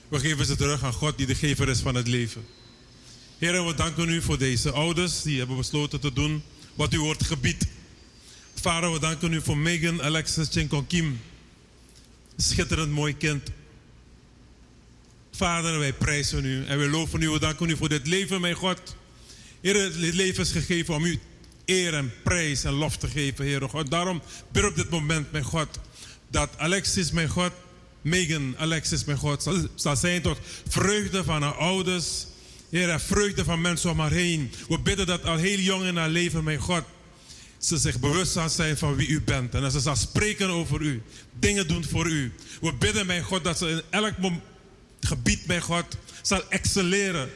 We geven ze terug aan God die de gever is van het leven. Heren, we danken u voor deze ouders die hebben besloten te doen wat u wordt gebied. Vader, we danken u voor Megan Alexis Chinkon Kim. Schitterend mooi kind. Vader, wij prijzen u en wij loven u. We danken u voor dit leven, mijn God. Heer, dit leven is gegeven om u eer en prijs en lof te geven, Heer God. Daarom bid op dit moment, mijn God, dat Alexis, mijn God, Megan, Alexis, mijn God, zal, zal zijn tot vreugde van haar ouders. Heer, en vreugde van mensen om haar heen. We bidden dat al heel jong in haar leven, mijn God, ze zich bewust zal zijn van wie u bent. En dat ze zal spreken over u. Dingen doen voor u. We bidden, mijn God, dat ze in elk gebied, mijn God, zal excelleren.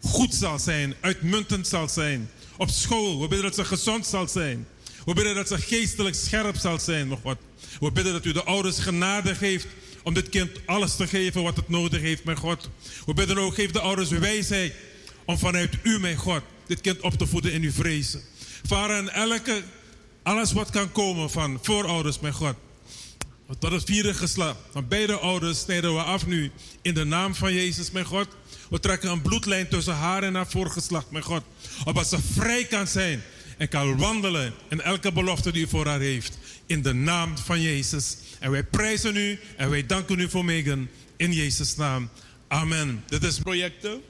Goed zal zijn, uitmuntend zal zijn. Op school, we bidden dat ze gezond zal zijn. We bidden dat ze geestelijk scherp zal zijn, mijn God. We bidden dat u de ouders genade geeft om dit kind alles te geven wat het nodig heeft, mijn God. We bidden ook, geef de ouders wijsheid om vanuit u, mijn God, dit kind op te voeden in uw vrezen. Vader, en elke, alles wat kan komen van voorouders, mijn God. Tot het vierde geslacht. Van beide ouders snijden we af nu in de naam van Jezus, mijn God. We trekken een bloedlijn tussen haar en haar voorgeslacht, mijn God. Opdat ze vrij kan zijn en kan wandelen in elke belofte die u voor haar heeft. In de naam van Jezus. En wij prijzen u en wij danken u voor Megan. In Jezus' naam. Amen. Dit is projecten.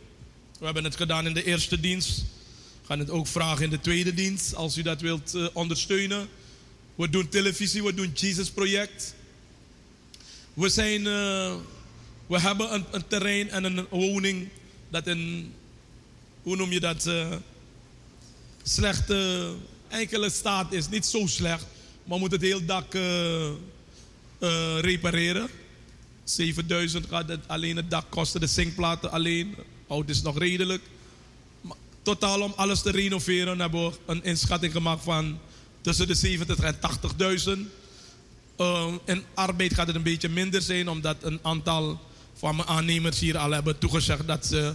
We hebben het gedaan in de eerste dienst. Gaan het ook vragen in de tweede dienst, als u dat wilt eh, ondersteunen. We doen televisie, we doen Jesus Project. We zijn, eh, we hebben een, een terrein en een woning dat in, hoe noem je dat, eh, slechte, enkele staat is. Niet zo slecht, maar we moeten het heel dak repareren. 7000 gaat het alleen het dak kosten, de zinkplaten alleen. Hout is nog redelijk. Totaal om alles te renoveren hebben we een inschatting gemaakt van tussen de 70 en 80.000. Uh, in arbeid gaat het een beetje minder zijn, omdat een aantal van mijn aannemers hier al hebben toegezegd dat ze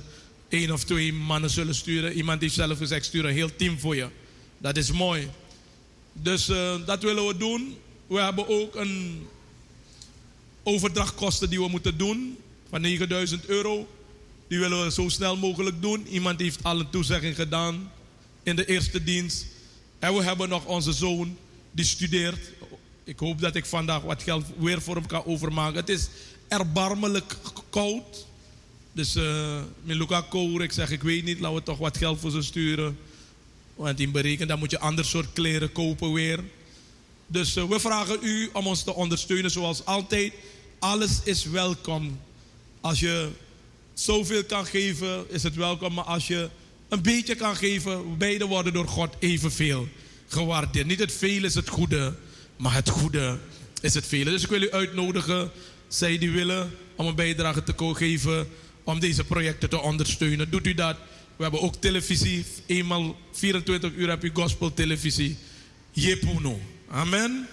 één of twee mannen zullen sturen. Iemand heeft zelf gezegd: stuur een heel team voor je. Dat is mooi. Dus eh, dat willen we doen. We hebben ook een overdrachtkosten die we moeten doen van 9000 euro. Die willen we zo snel mogelijk doen. Iemand heeft al een toezegging gedaan in de eerste dienst. En we hebben nog onze zoon die studeert. Ik hoop dat ik vandaag wat geld weer voor hem kan overmaken. Het is erbarmelijk koud. Dus uh, Miluka Kour, ik zeg ik weet niet, laten we toch wat geld voor ze sturen. Want in berekenen, dan moet je ander soort kleren kopen weer. Dus uh, we vragen u om ons te ondersteunen zoals altijd. Alles is welkom. Als je zoveel kan geven, is het welkom. Maar als je een beetje kan geven, beide worden door God evenveel gewaardeerd. Niet het veel is het goede, maar het goede is het vele. Dus ik wil u uitnodigen, zij die willen, om een bijdrage te geven om deze projecten te ondersteunen. Doet u dat? We hebben ook televisie. Eenmaal 24 uur heb je gospel televisie. Jepuno. Amen.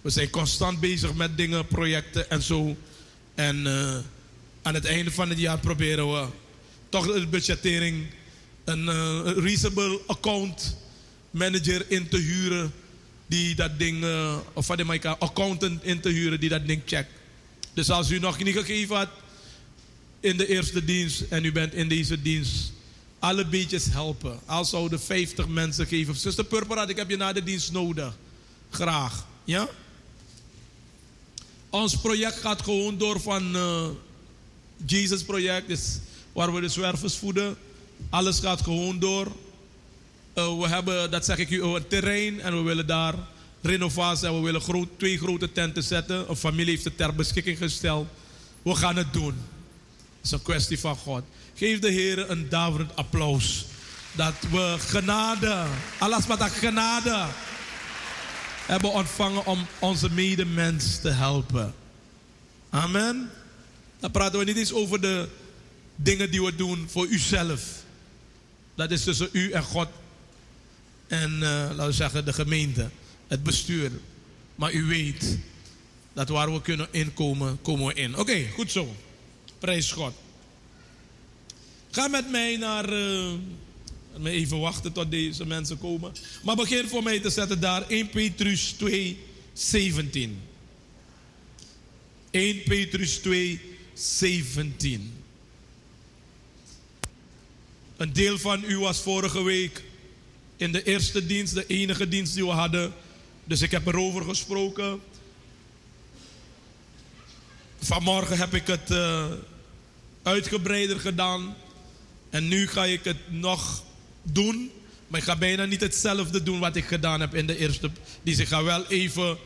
We zijn constant bezig met dingen, projecten en zo. En uh, aan het einde van het jaar proberen we toch de budgettering een uh, reasonable account manager in te huren. die dat ding, eh, of wat ik accountant in te huren die dat ding checkt. Dus als u nog niet gegeven had in de eerste dienst en u bent in deze dienst, alle beetjes helpen. Al zouden 50 mensen geven. Zuster Purperaat, ik heb je na de dienst nodig. Graag. Ja? Ons project gaat gewoon door van eh Jesus project, dus waar we de zwervers voeden. Alles gaat gewoon door. Eh, we hebben, dat zeg ik u, een terrein en we willen daar renovatie en we willen groot, twee grote tenten zetten. Een familie heeft het ter beschikking gesteld. We gaan het doen. Het is een kwestie van God. Geef de Heer een daverend applaus. Dat we genade, alles wat dat genade hebben ontvangen om onze medemens te helpen. Amen. Dan praten we niet eens over de dingen die we doen voor uzelf. Dat is tussen u en God. En eh, laten we zeggen de gemeente, het bestuur. Maar u weet dat waar we kunnen inkomen, komen we in. Oké, goed zo. Prijs God. Ga met mij naar. eh, even wachten tot deze mensen komen. Maar begin voor mij te zetten daar 1 Petrus 2, 17. 1 Petrus 2, 17. Een deel van u was vorige week in de eerste dienst, de enige dienst die we hadden. Dus ik heb erover gesproken. Vanmorgen heb ik het eh, uitgebreider gedaan. En nu ga ik het nog doen. Maar ik ga bijna niet hetzelfde doen wat ik gedaan heb in de eerste. Dus ik ga wel even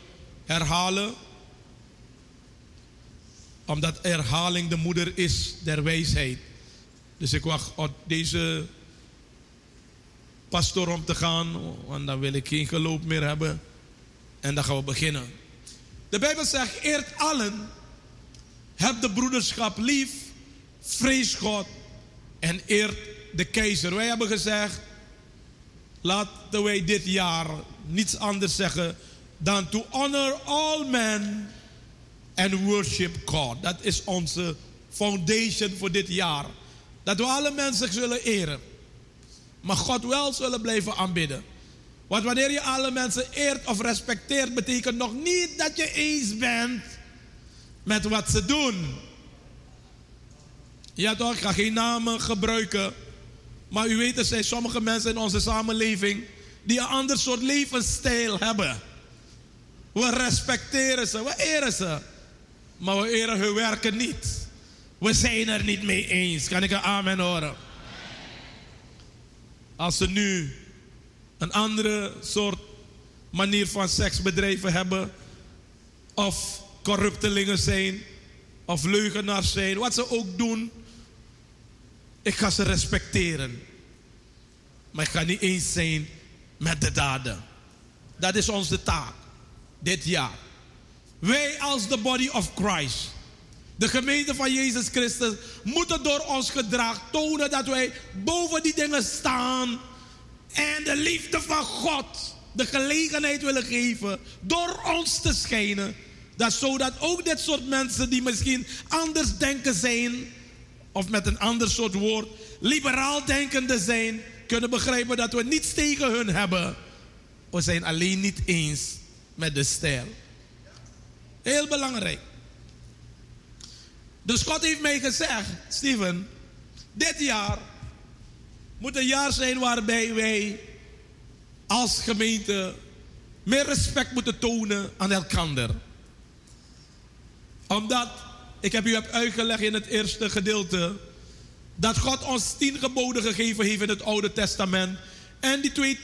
herhalen. Omdat herhaling de moeder is der wijsheid. Dus ik wacht op deze pastoor om te gaan. Want dan wil ik geen geloof meer hebben. En dan gaan we beginnen. De Bijbel zegt: eert allen. Heb de broederschap lief. Vrees God. En eert de keizer. Wij hebben gezegd. Laten wij dit jaar niets anders zeggen dan to honor all men and worship God. Dat is onze foundation voor dit jaar. Dat we alle mensen zullen eren. Maar God wel zullen blijven aanbidden. Want wanneer je alle mensen eert of respecteert, betekent nog niet dat je eens bent met wat ze doen. Ja toch, ik ga geen namen gebruiken. Maar u weet, er zijn sommige mensen in onze samenleving die een ander soort levensstijl hebben. We respecteren ze, we eren ze. Maar we eren hun werken niet. We zijn er niet mee eens. Kan ik een amen horen? Als ze nu een andere soort manier van seksbedrijven hebben, of corruptelingen zijn, of leugenaars zijn, wat ze ook doen, ik ga ze respecteren. Maar ik ga niet eens zijn met de daden. Dat is onze taak dit jaar. Wij als de body of Christ, de gemeente van Jezus Christus, moeten door ons gedrag tonen dat wij boven die dingen staan en de liefde van God de gelegenheid willen geven door ons te schijnen. Dat zodat ook dit soort mensen die misschien anders denken zijn, of met een ander soort woord, liberaal denkende zijn, kunnen begrijpen dat we niets tegen hun hebben. We zijn alleen niet eens met de stijl. Heel belangrijk. Dus God heeft mij gezegd, Steven, dit jaar moet een jaar zijn waarbij wij als gemeente meer respect moeten tonen aan elkander. Omdat, ik heb u heb uitgelegd in het eerste gedeelte, dat God ons tien geboden gegeven heeft in het Oude Testament. En die, twee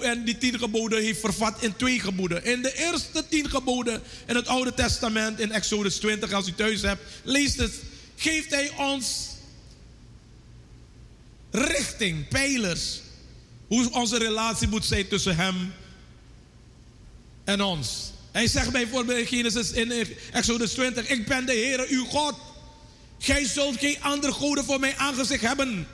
en die tien geboden heeft vervat in twee geboden. In de eerste tien geboden in het Oude Testament, in Exodus 20, als u thuis hebt, leest het. Geeft hij ons richting, pijlers. Hoe onze relatie moet zijn tussen hem en ons. Hij zegt bijvoorbeeld in Genesis in Exodus 20: Ik ben de Heere uw God. Gij zult geen andere goden voor mij aangezicht hebben.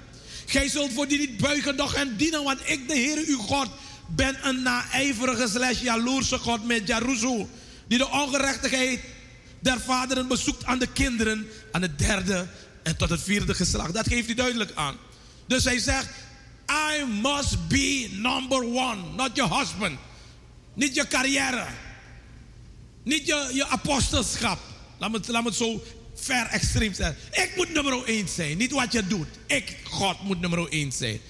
Gij zult voor die niet buigen, doch en dienen, want ik, de Heer uw God, ben een naijverige slash jaloerse God met Jaruzo, die de ongerechtigheid der vaderen bezoekt aan de kinderen, aan het derde en tot het vierde geslacht. Dat geeft hij duidelijk aan. Dus hij zegt, I must be number one, not your husband. Niet je carrière. Niet je, je apostelschap. Laat me, laat me het zo ver extreem zeggen. Ik moet nummer 1 zijn. Niet wat je doet. Ik, God, moet nummer 1 zijn.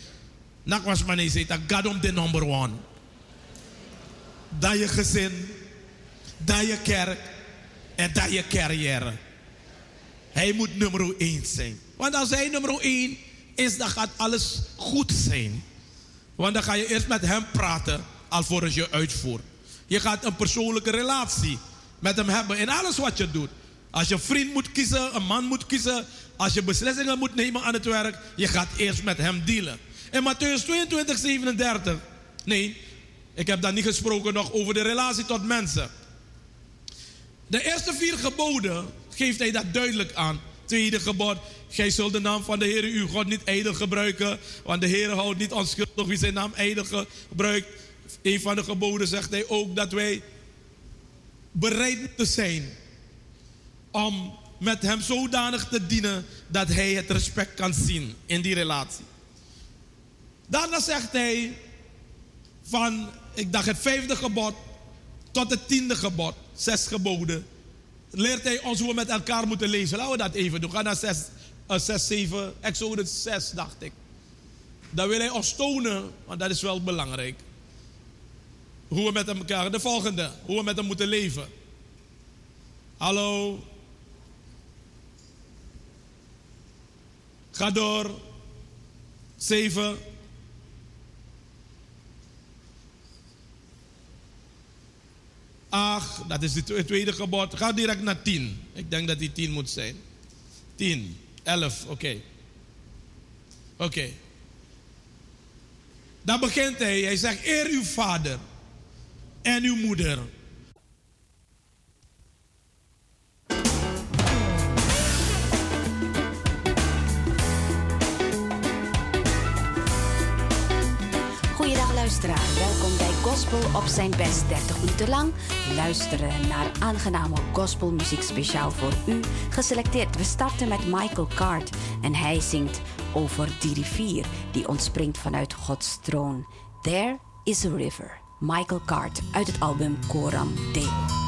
Nak was maar nee, dat God om de number one. Dat je gezin, dat je kerk en dat je carrière. Hij moet nummer 1 zijn. Want als hij nummer 1 is, dan gaat alles goed zijn. Want dan ga je eerst met hem praten, alvorens je uitvoert. Je gaat een persoonlijke relatie met hem hebben in alles wat je doet. Als je vriend moet kiezen, een man moet kiezen, als je beslissingen moet nemen aan het werk, je gaat eerst met hem dealen. In Matthäus 22, 37, nee, ik heb daar niet gesproken nog over de relatie tot mensen. De eerste vier geboden geeft hij dat duidelijk aan. Tweede gebod, gij zult de naam van de Heer uw God niet ijdel gebruiken, want de Heer houdt niet onschuldig wie zijn naam ijdel gebruikt. Een van de geboden zegt hij ook dat wij bereid moeten zijn om met hem zodanig te dienen dat hij het respect kan zien in die relatie. Daarna zegt hij van, ik dacht het vijfde gebod tot het tiende gebod, zes geboden, leert hij ons hoe we met elkaar moeten leven. Laten we dat even doen. Ga naar 6, 6 7, Exodus 6, dacht ik. Dan wil hij ons tonen, want dat is wel belangrijk. Hoe we met elkaar, de volgende, hoe we met hem moeten leven. Hallo. Ga door. 7. Ach, dat is het twe- tweede gebod. Ga direct naar 10. Ik denk dat die 10 moet zijn. 10, 11, oké. Oké. Dan begint hij. Hij zegt: Eer uw vader en uw moeder. Op zijn best 30 minuten lang. Luisteren naar aangename gospelmuziek speciaal voor u. Geselecteerd, we starten met Michael Card en hij zingt over die rivier die ontspringt vanuit Gods troon. There is a river. Michael Card uit het album Coram Deo.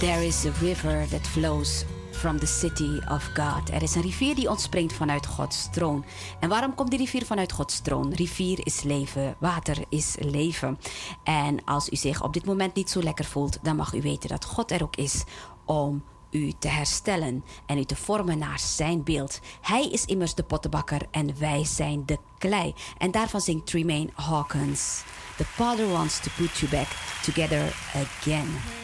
There is a river that flows from the city of God. Er is een rivier die ontspringt vanuit Gods troon. En waarom komt die rivier vanuit Gods troon? Rivier is leven, water is leven. En als u zich op dit moment niet zo lekker voelt, dan mag u weten dat God er ook is om u te herstellen en u te vormen naar zijn beeld. Hij is immers de pottenbakker en wij zijn de klei. En daarvan zingt Tremaine Hawkins. The Father wants to put you back together again.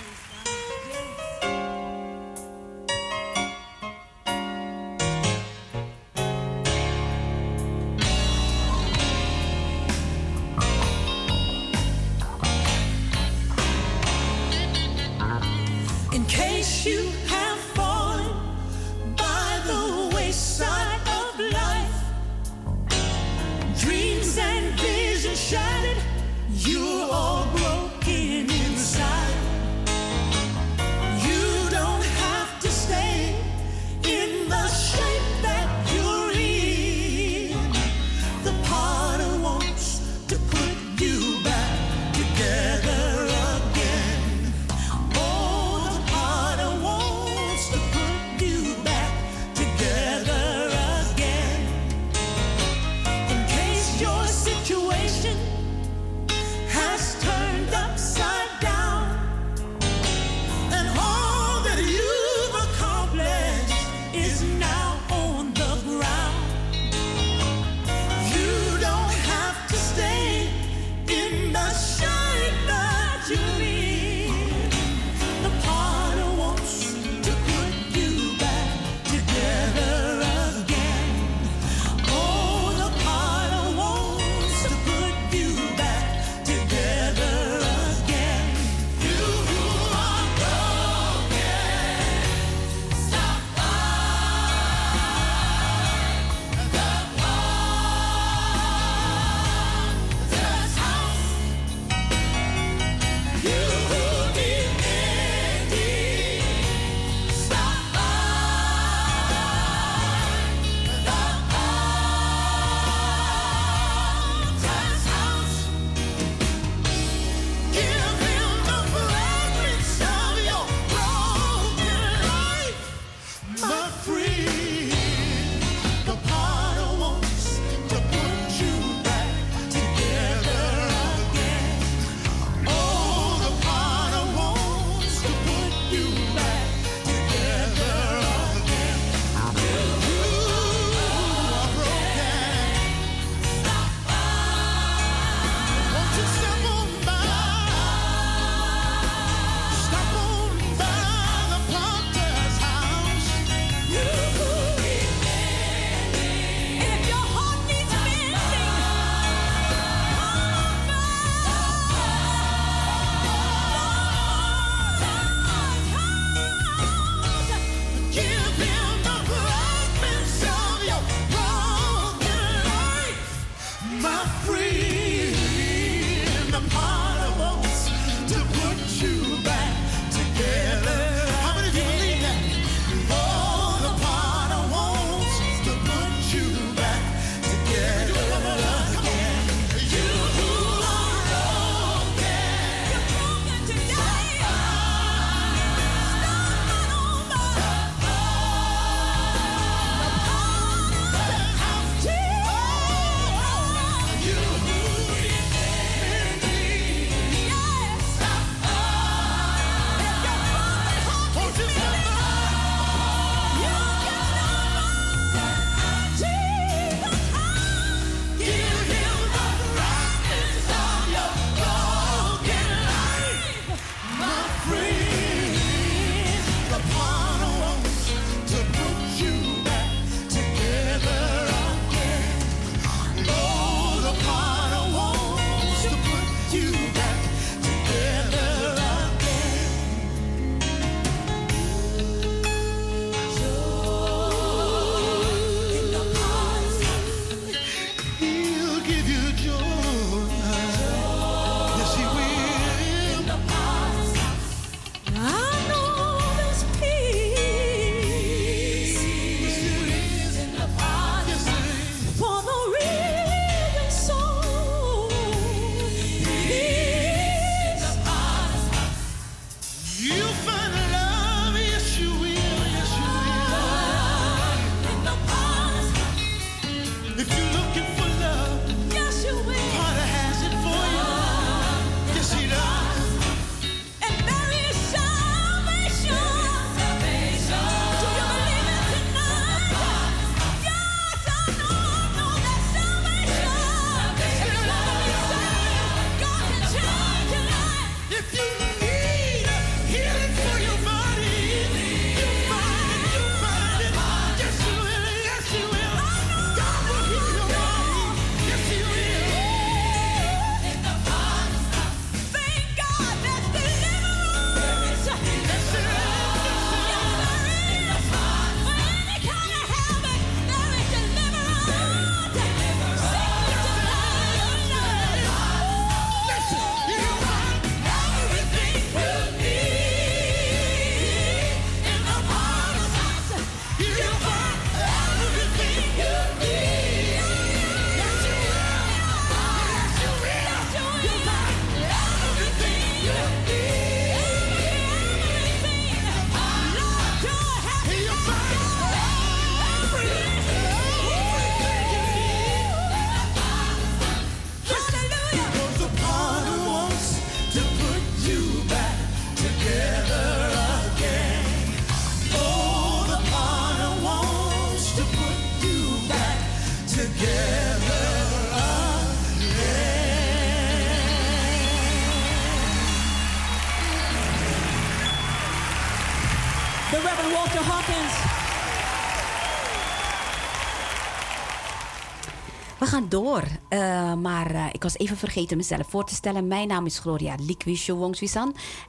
gaan door. Eh, maar eh, ik was even vergeten mezelf voor te stellen. Mijn naam is Gloria Likwisho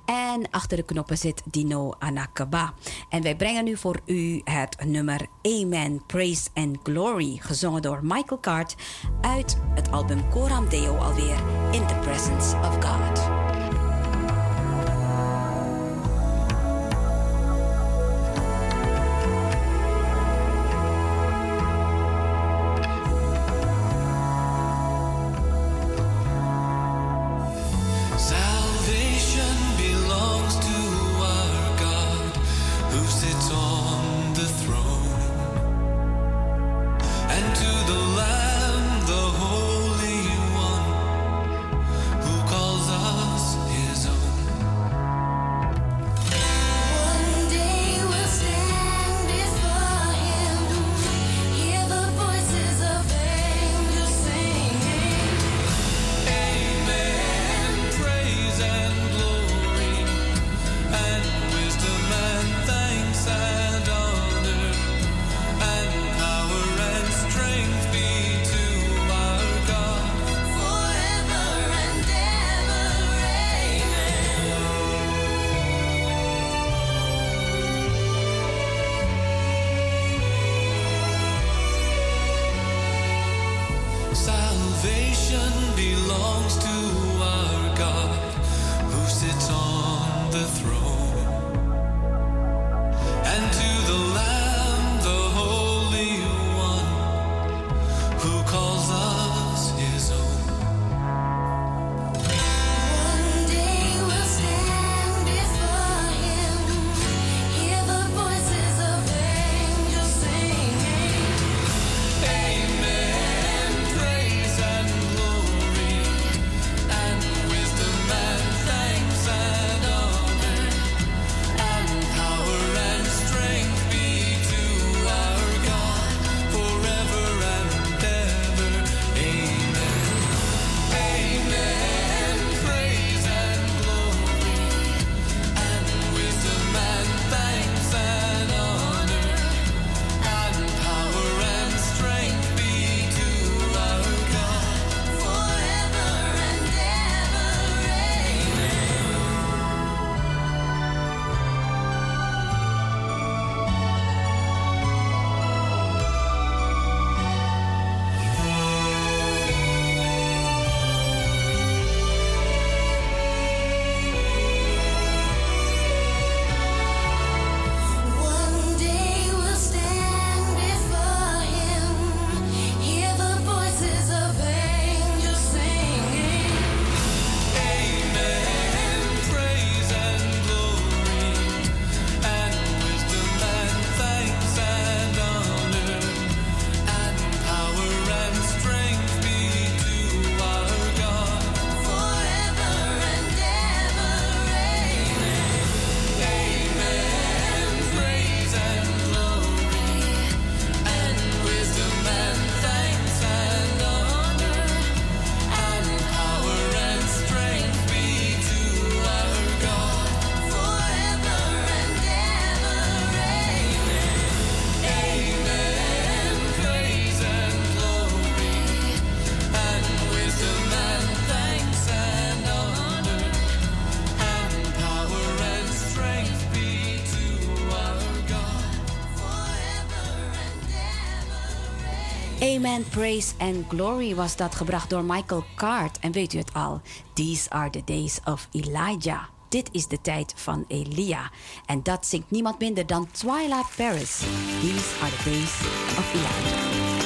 En achter de knoppen zit Dino Anakaba. En wij brengen nu voor u het nummer Amen, Praise and Glory. Gezongen door Michael Card uit het album Coram Deo alweer. In the Presence of God. Amen, Praise and Glory was dat gebracht door Michael Card. En weet u het al? These are the days of Elijah. Dit is de tijd van Elia. En dat zingt niemand minder dan Twilight Paris. These are the days of Elijah.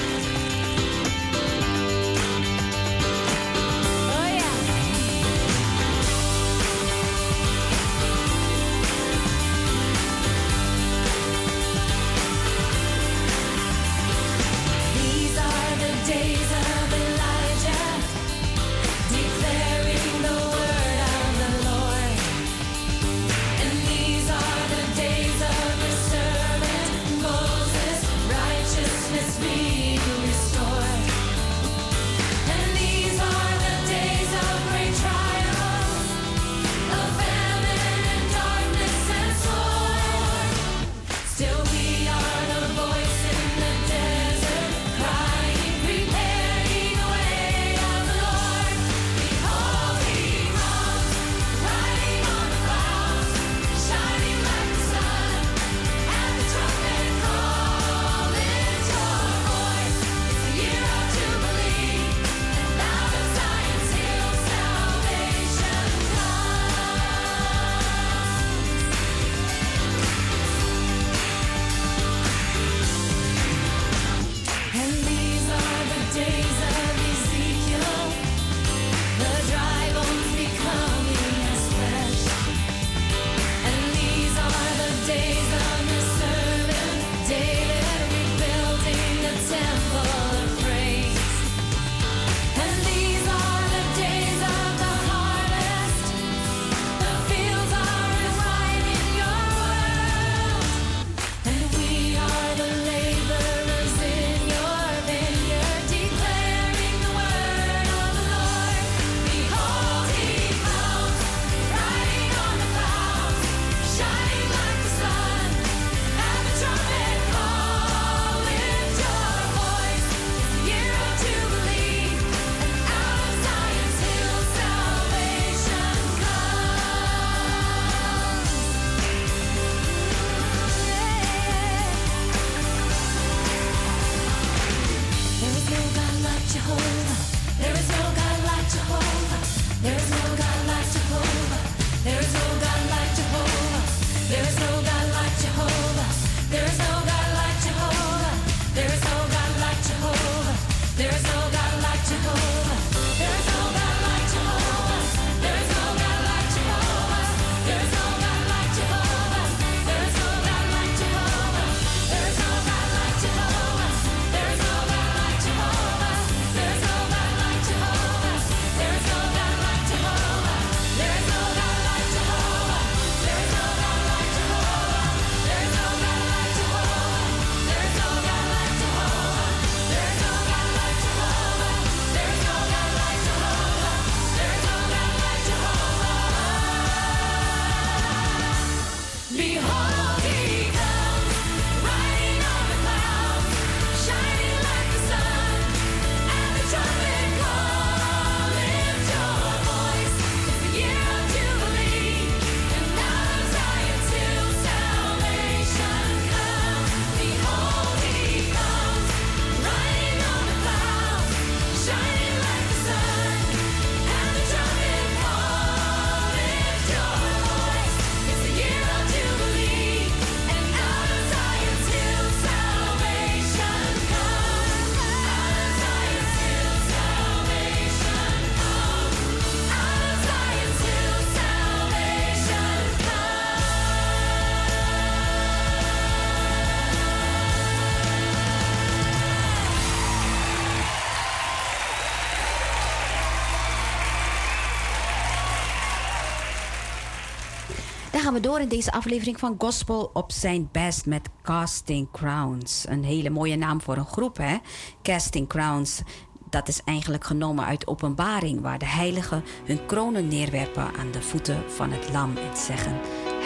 we door in deze aflevering van Gospel op zijn best met Casting Crowns. Een hele mooie naam voor een groep, hè? Casting Crowns. Dat is eigenlijk genomen uit openbaring, waar de heiligen hun kronen neerwerpen aan de voeten van het lam en zeggen: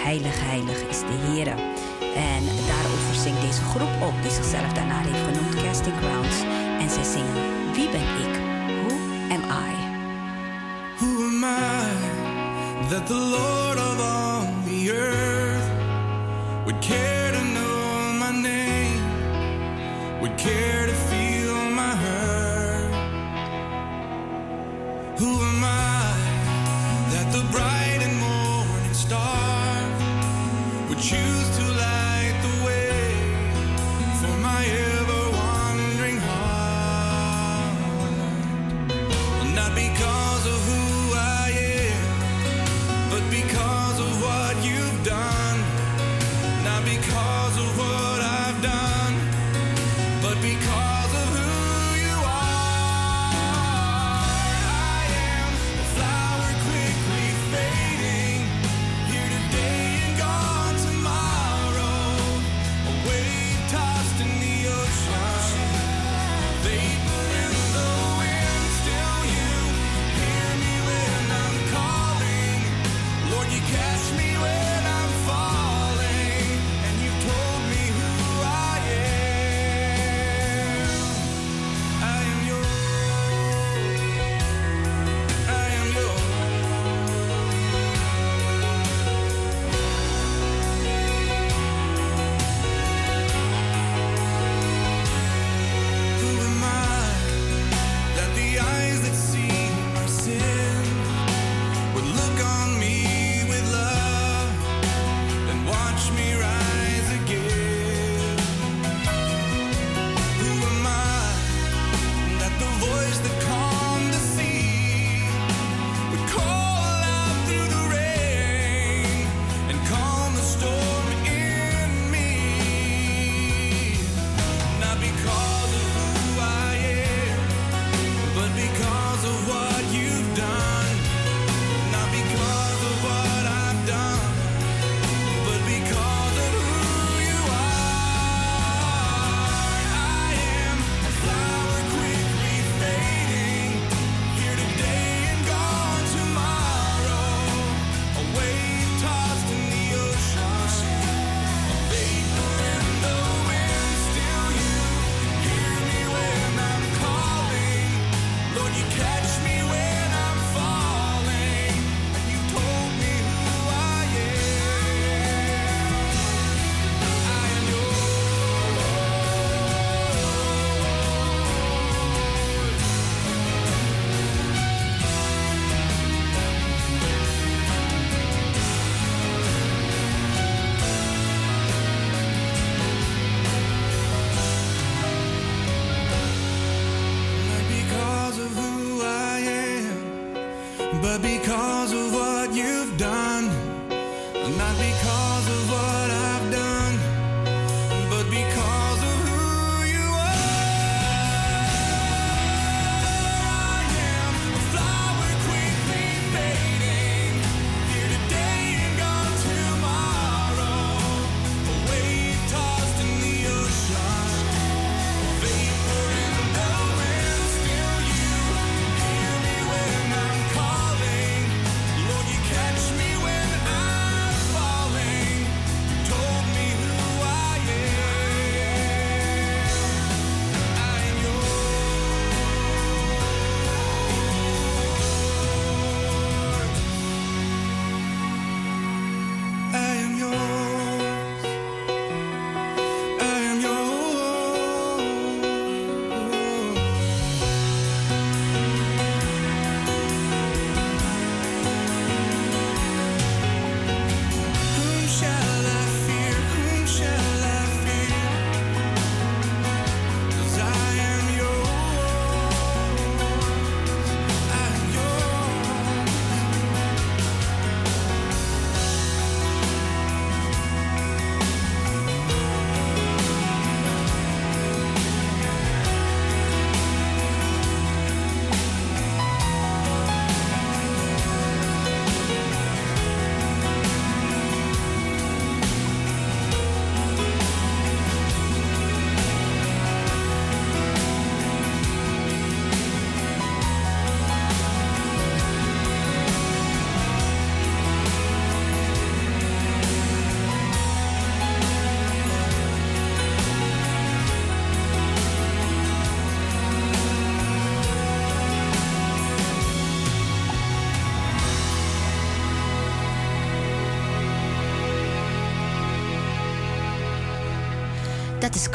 Heilig, heilig is de Heer. En daarover zingt deze groep op, die zichzelf daarna heeft genoemd Casting Crowns. En zij zingen: Wie ben ik? Who am I? Who am I? That the Lord of all earth would care to know my name, would care to feel my hurt. Who am I that the bright and morning star would choose to?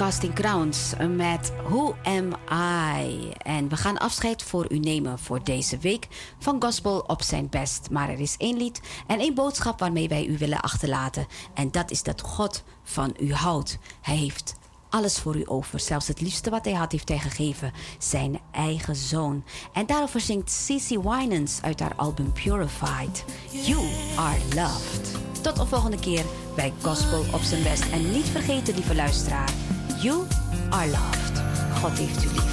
Casting Crowns met Who Am I? En we gaan afscheid voor u nemen voor deze week van Gospel op zijn best. Maar er is één lied en één boodschap waarmee wij u willen achterlaten. En dat is dat God van u houdt. Hij heeft alles voor u over. Zelfs het liefste wat hij had, heeft hij gegeven. Zijn eigen zoon. En daarover zingt Cece Winans uit haar album Purified. You are loved. Tot de volgende keer bij Gospel op zijn best. En niet vergeten, lieve luisteraar. You are loved. God heeft u lief.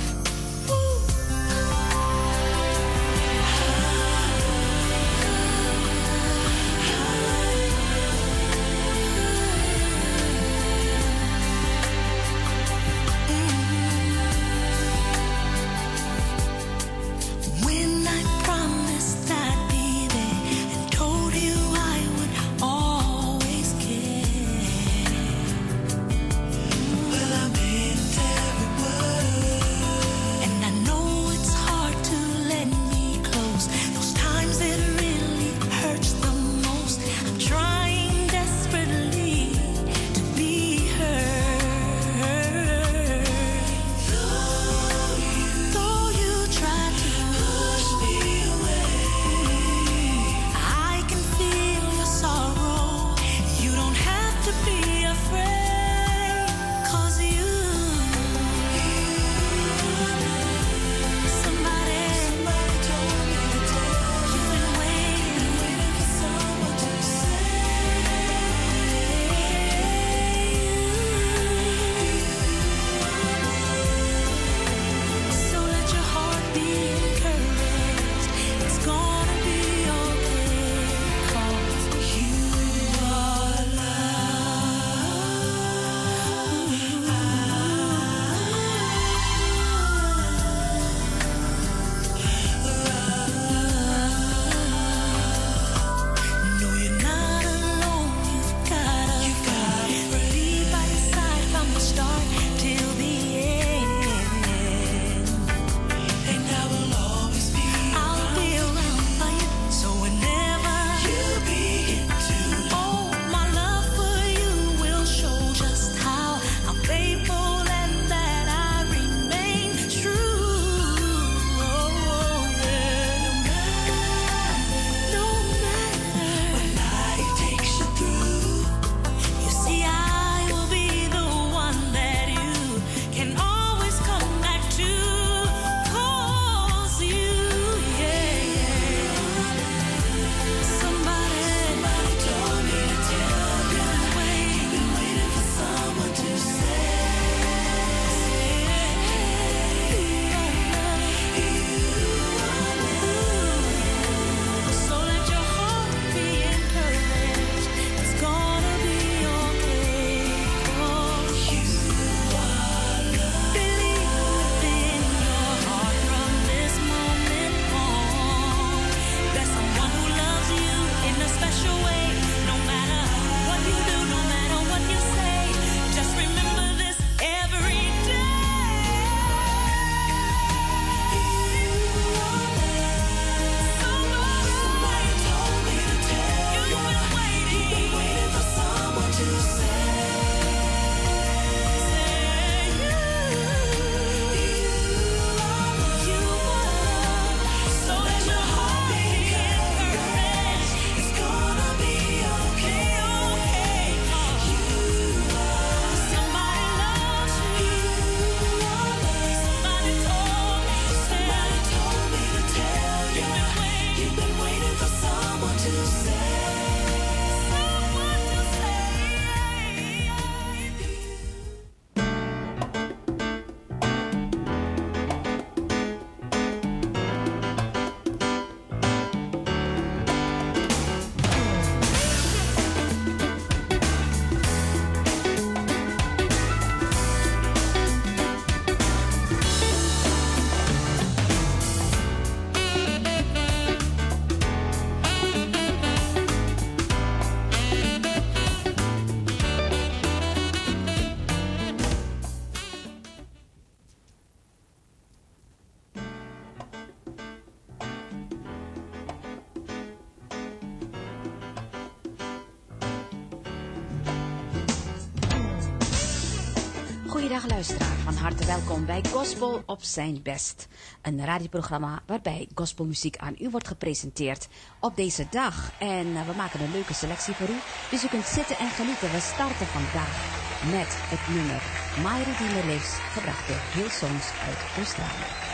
van harte welkom bij Gospel op zijn best. Een radioprogramma waarbij gospelmuziek aan u wordt gepresenteerd op deze dag. En eh, we maken een leuke selectie voor u, dus u kunt zitten en genieten. We starten vandaag met het nummer My Redeemer Lives, gebracht door Hillsongs uit Australië.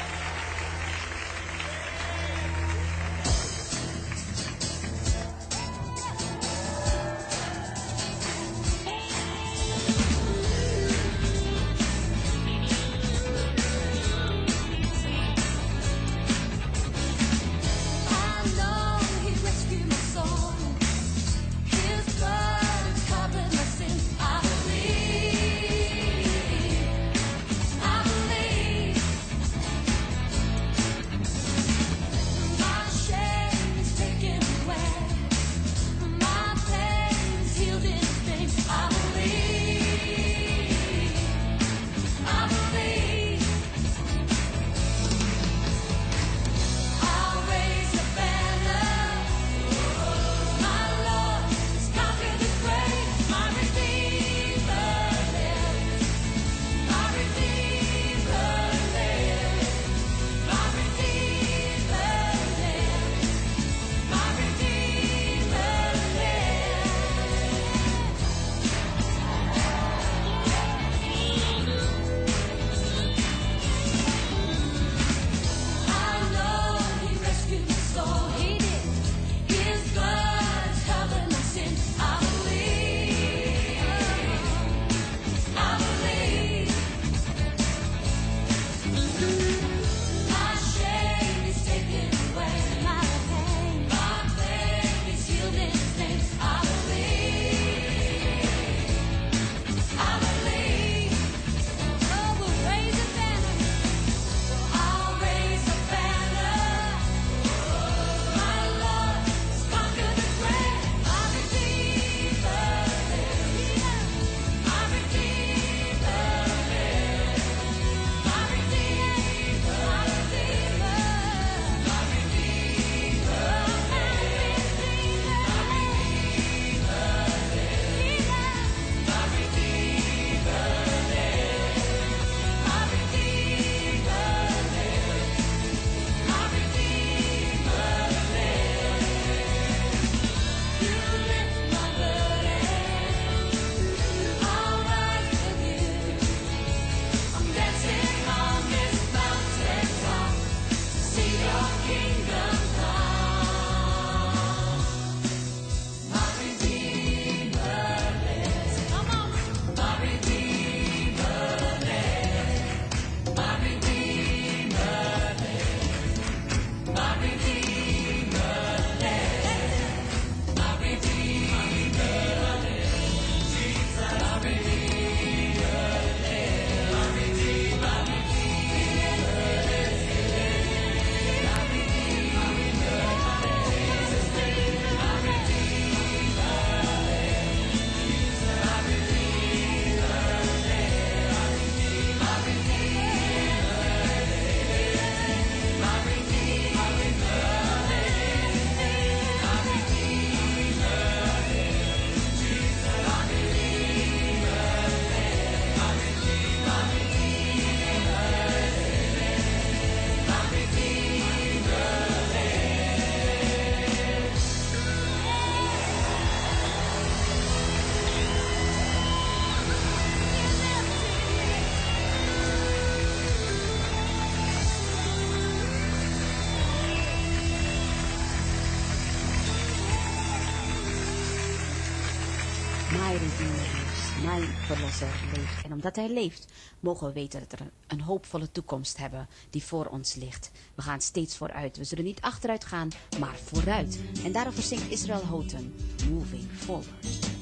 Eh, en omdat hij leeft, mogen we weten dat we een hoopvolle toekomst hebben die voor ons ligt. We gaan steeds vooruit. We zullen niet achteruit gaan, maar vooruit. En daarover zingt Israël Houghton, Moving Forward.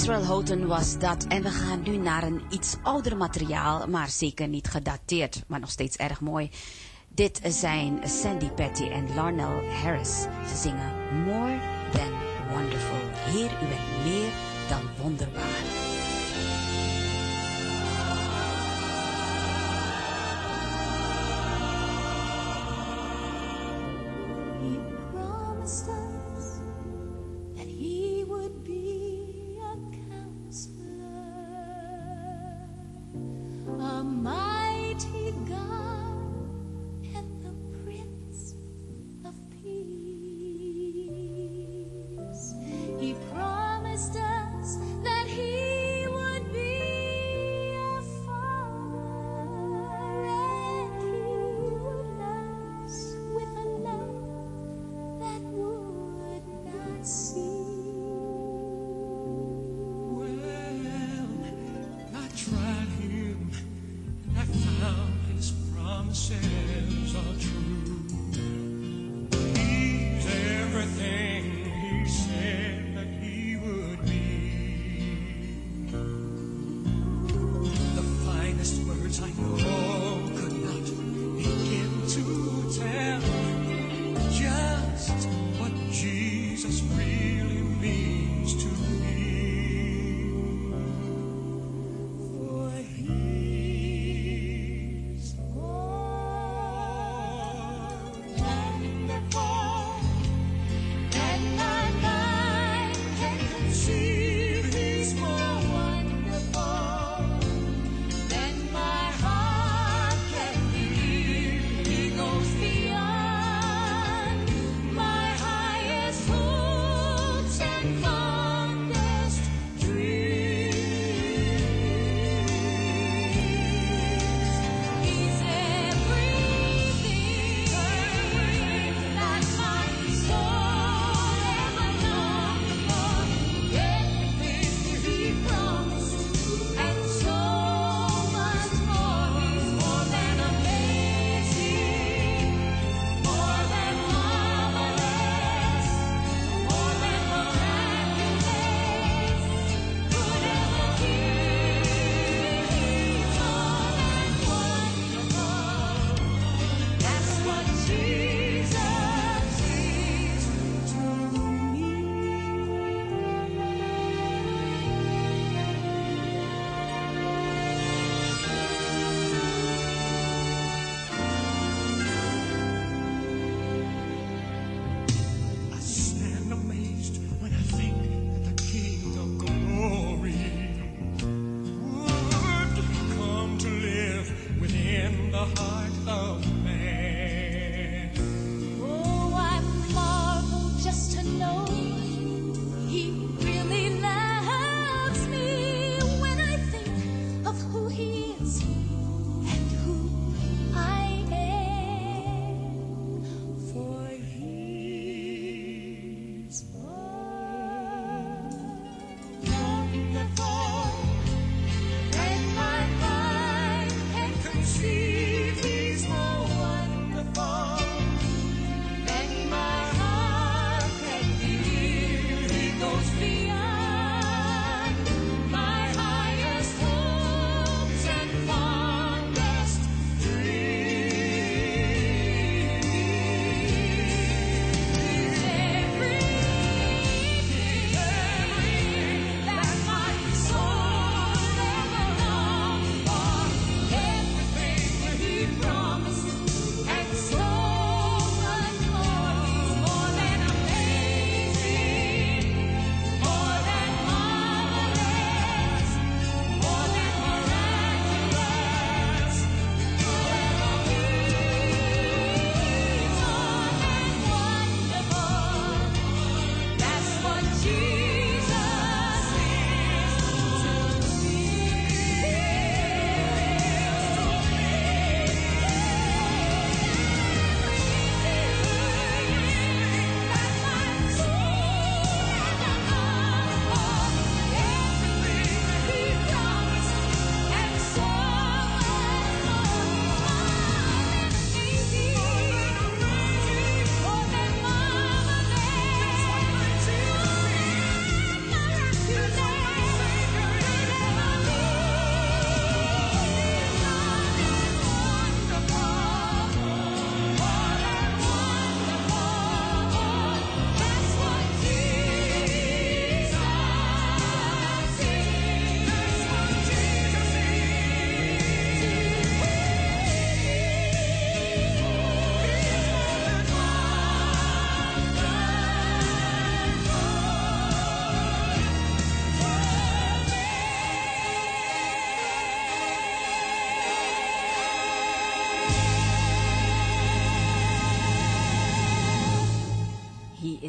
Israel Houghton was dat. En we gaan nu naar een iets ouder materiaal, maar zeker niet gedateerd, maar nog steeds erg mooi. Dit zijn Sandy Patty en Larnell Harris. Ze zingen More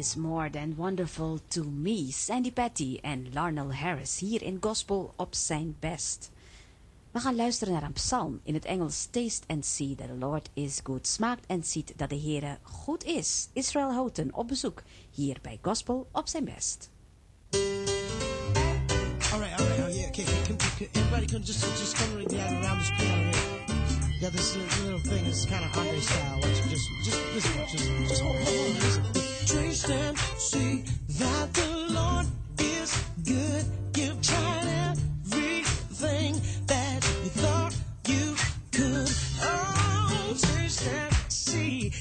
is more than wonderful to me. Sandy Patty en Larnell Harris hier in Gospel op zijn best. We gaan luisteren naar een psalm in het Engels. Taste and see that the Lord is good. Smaakt en ziet dat de Heere goed is. Israel Houghton op bezoek hier bij Gospel op zijn best. All right, all right, oh yeah. Okay, everybody can just come down around this here. Yeah, this little, thing is kind of Andre style. Why don't you just just listen, just just hold, listen. Taste and see that the Lord is good. You've tried everything that you thought you could. Oh, taste and see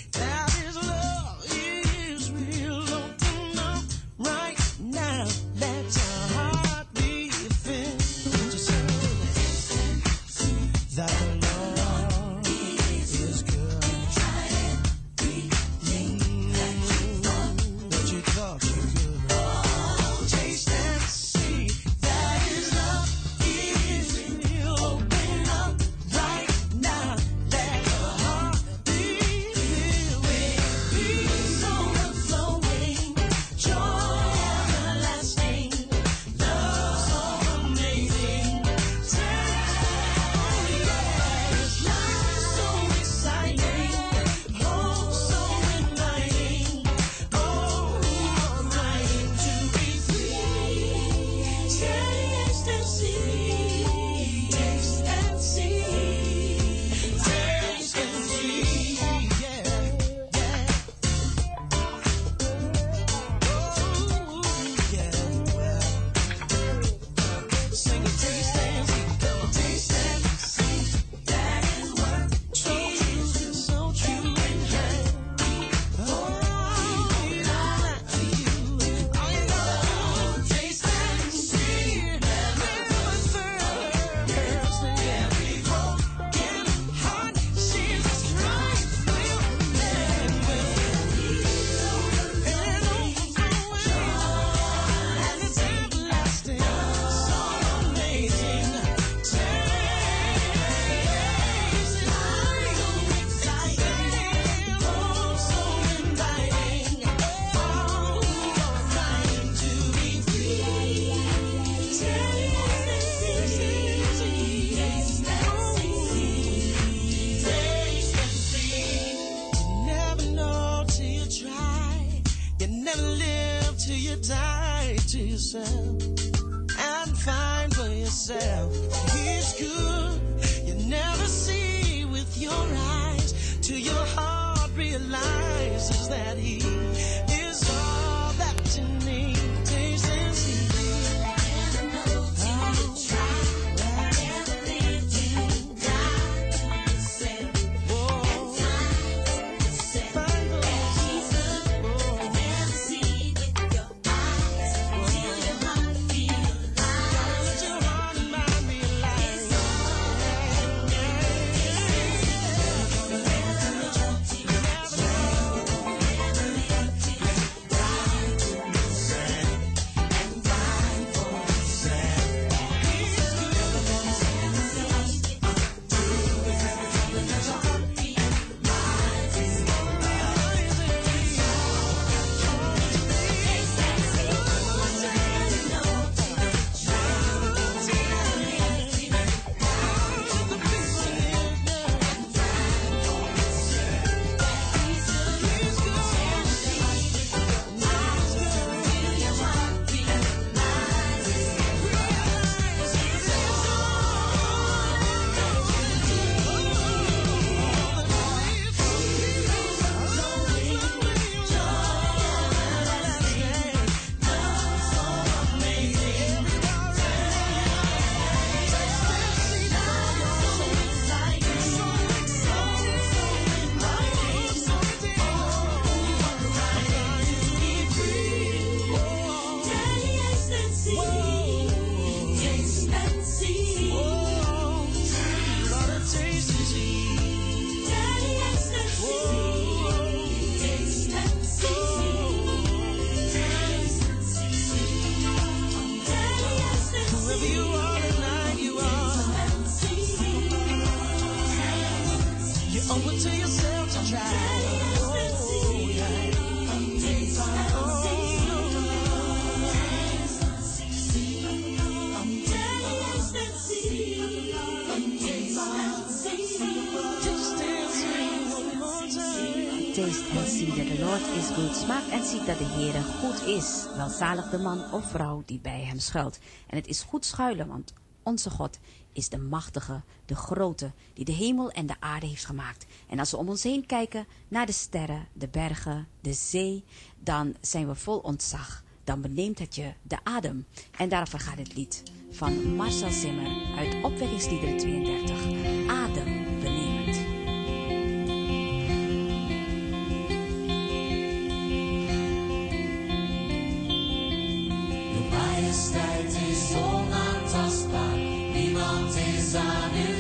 realizes that He Welzalig de man of vrouw die bij hem schuilt. En het is goed schuilen, want onze God is de machtige, de grote, die de hemel en de aarde heeft gemaakt. En als we om ons heen kijken naar de sterren, de bergen, de zee, dan zijn we vol ontzag. Dan beneemt het je de adem. En daarvoor gaat het lied van Marcel Zimmer uit Opwekkingsliederen 32. Niemand is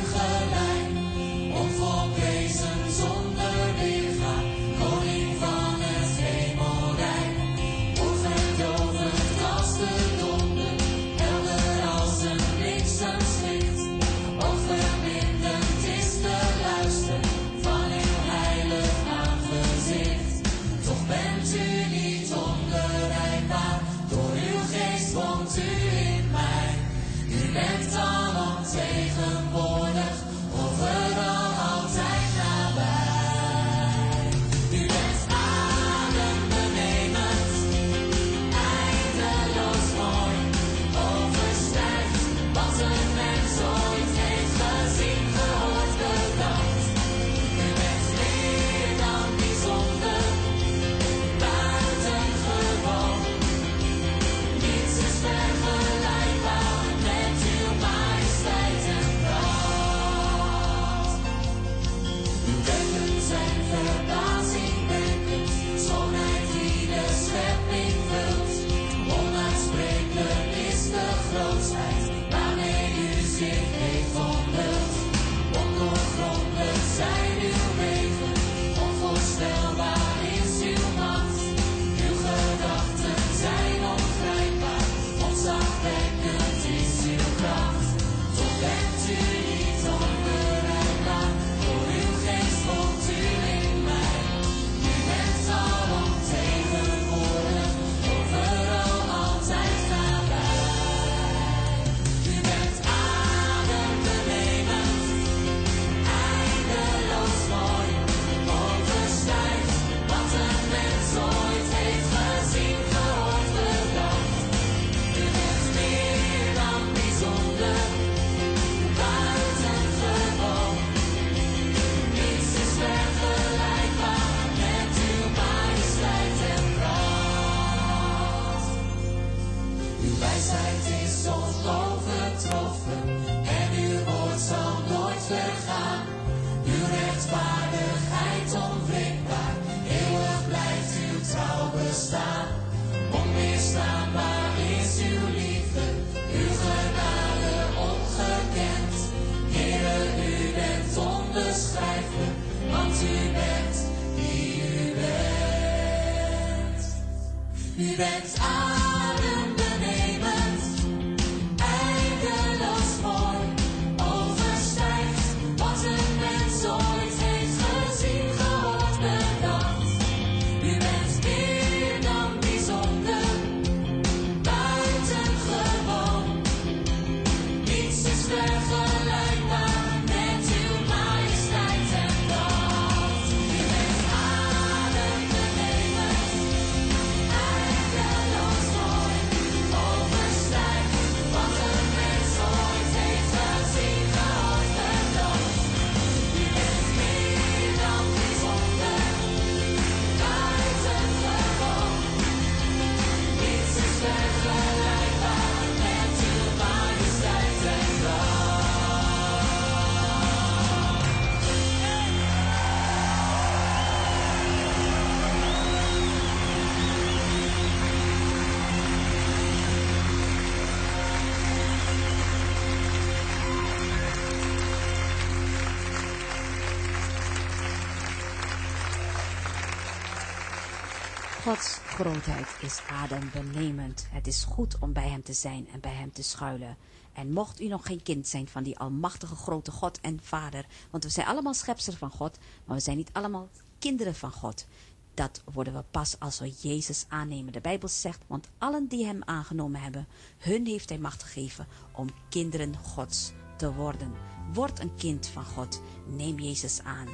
grootheid is adembenemend. Het is goed om bij Hem te zijn en bij Hem te schuilen. En mocht u nog geen kind zijn van die almachtige grote God en Vader, want we zijn allemaal schepsels van God, maar we zijn niet allemaal kinderen van God. Dat worden we pas als we Jezus aannemen. De Bijbel zegt, want allen die Hem aangenomen hebben, hun heeft Hij macht gegeven om kinderen Gods te worden. Word een kind van God. Neem Jezus aan.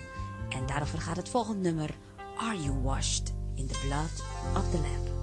En daarover gaat het volgende nummer. Are you washed in the blood of the Lamb?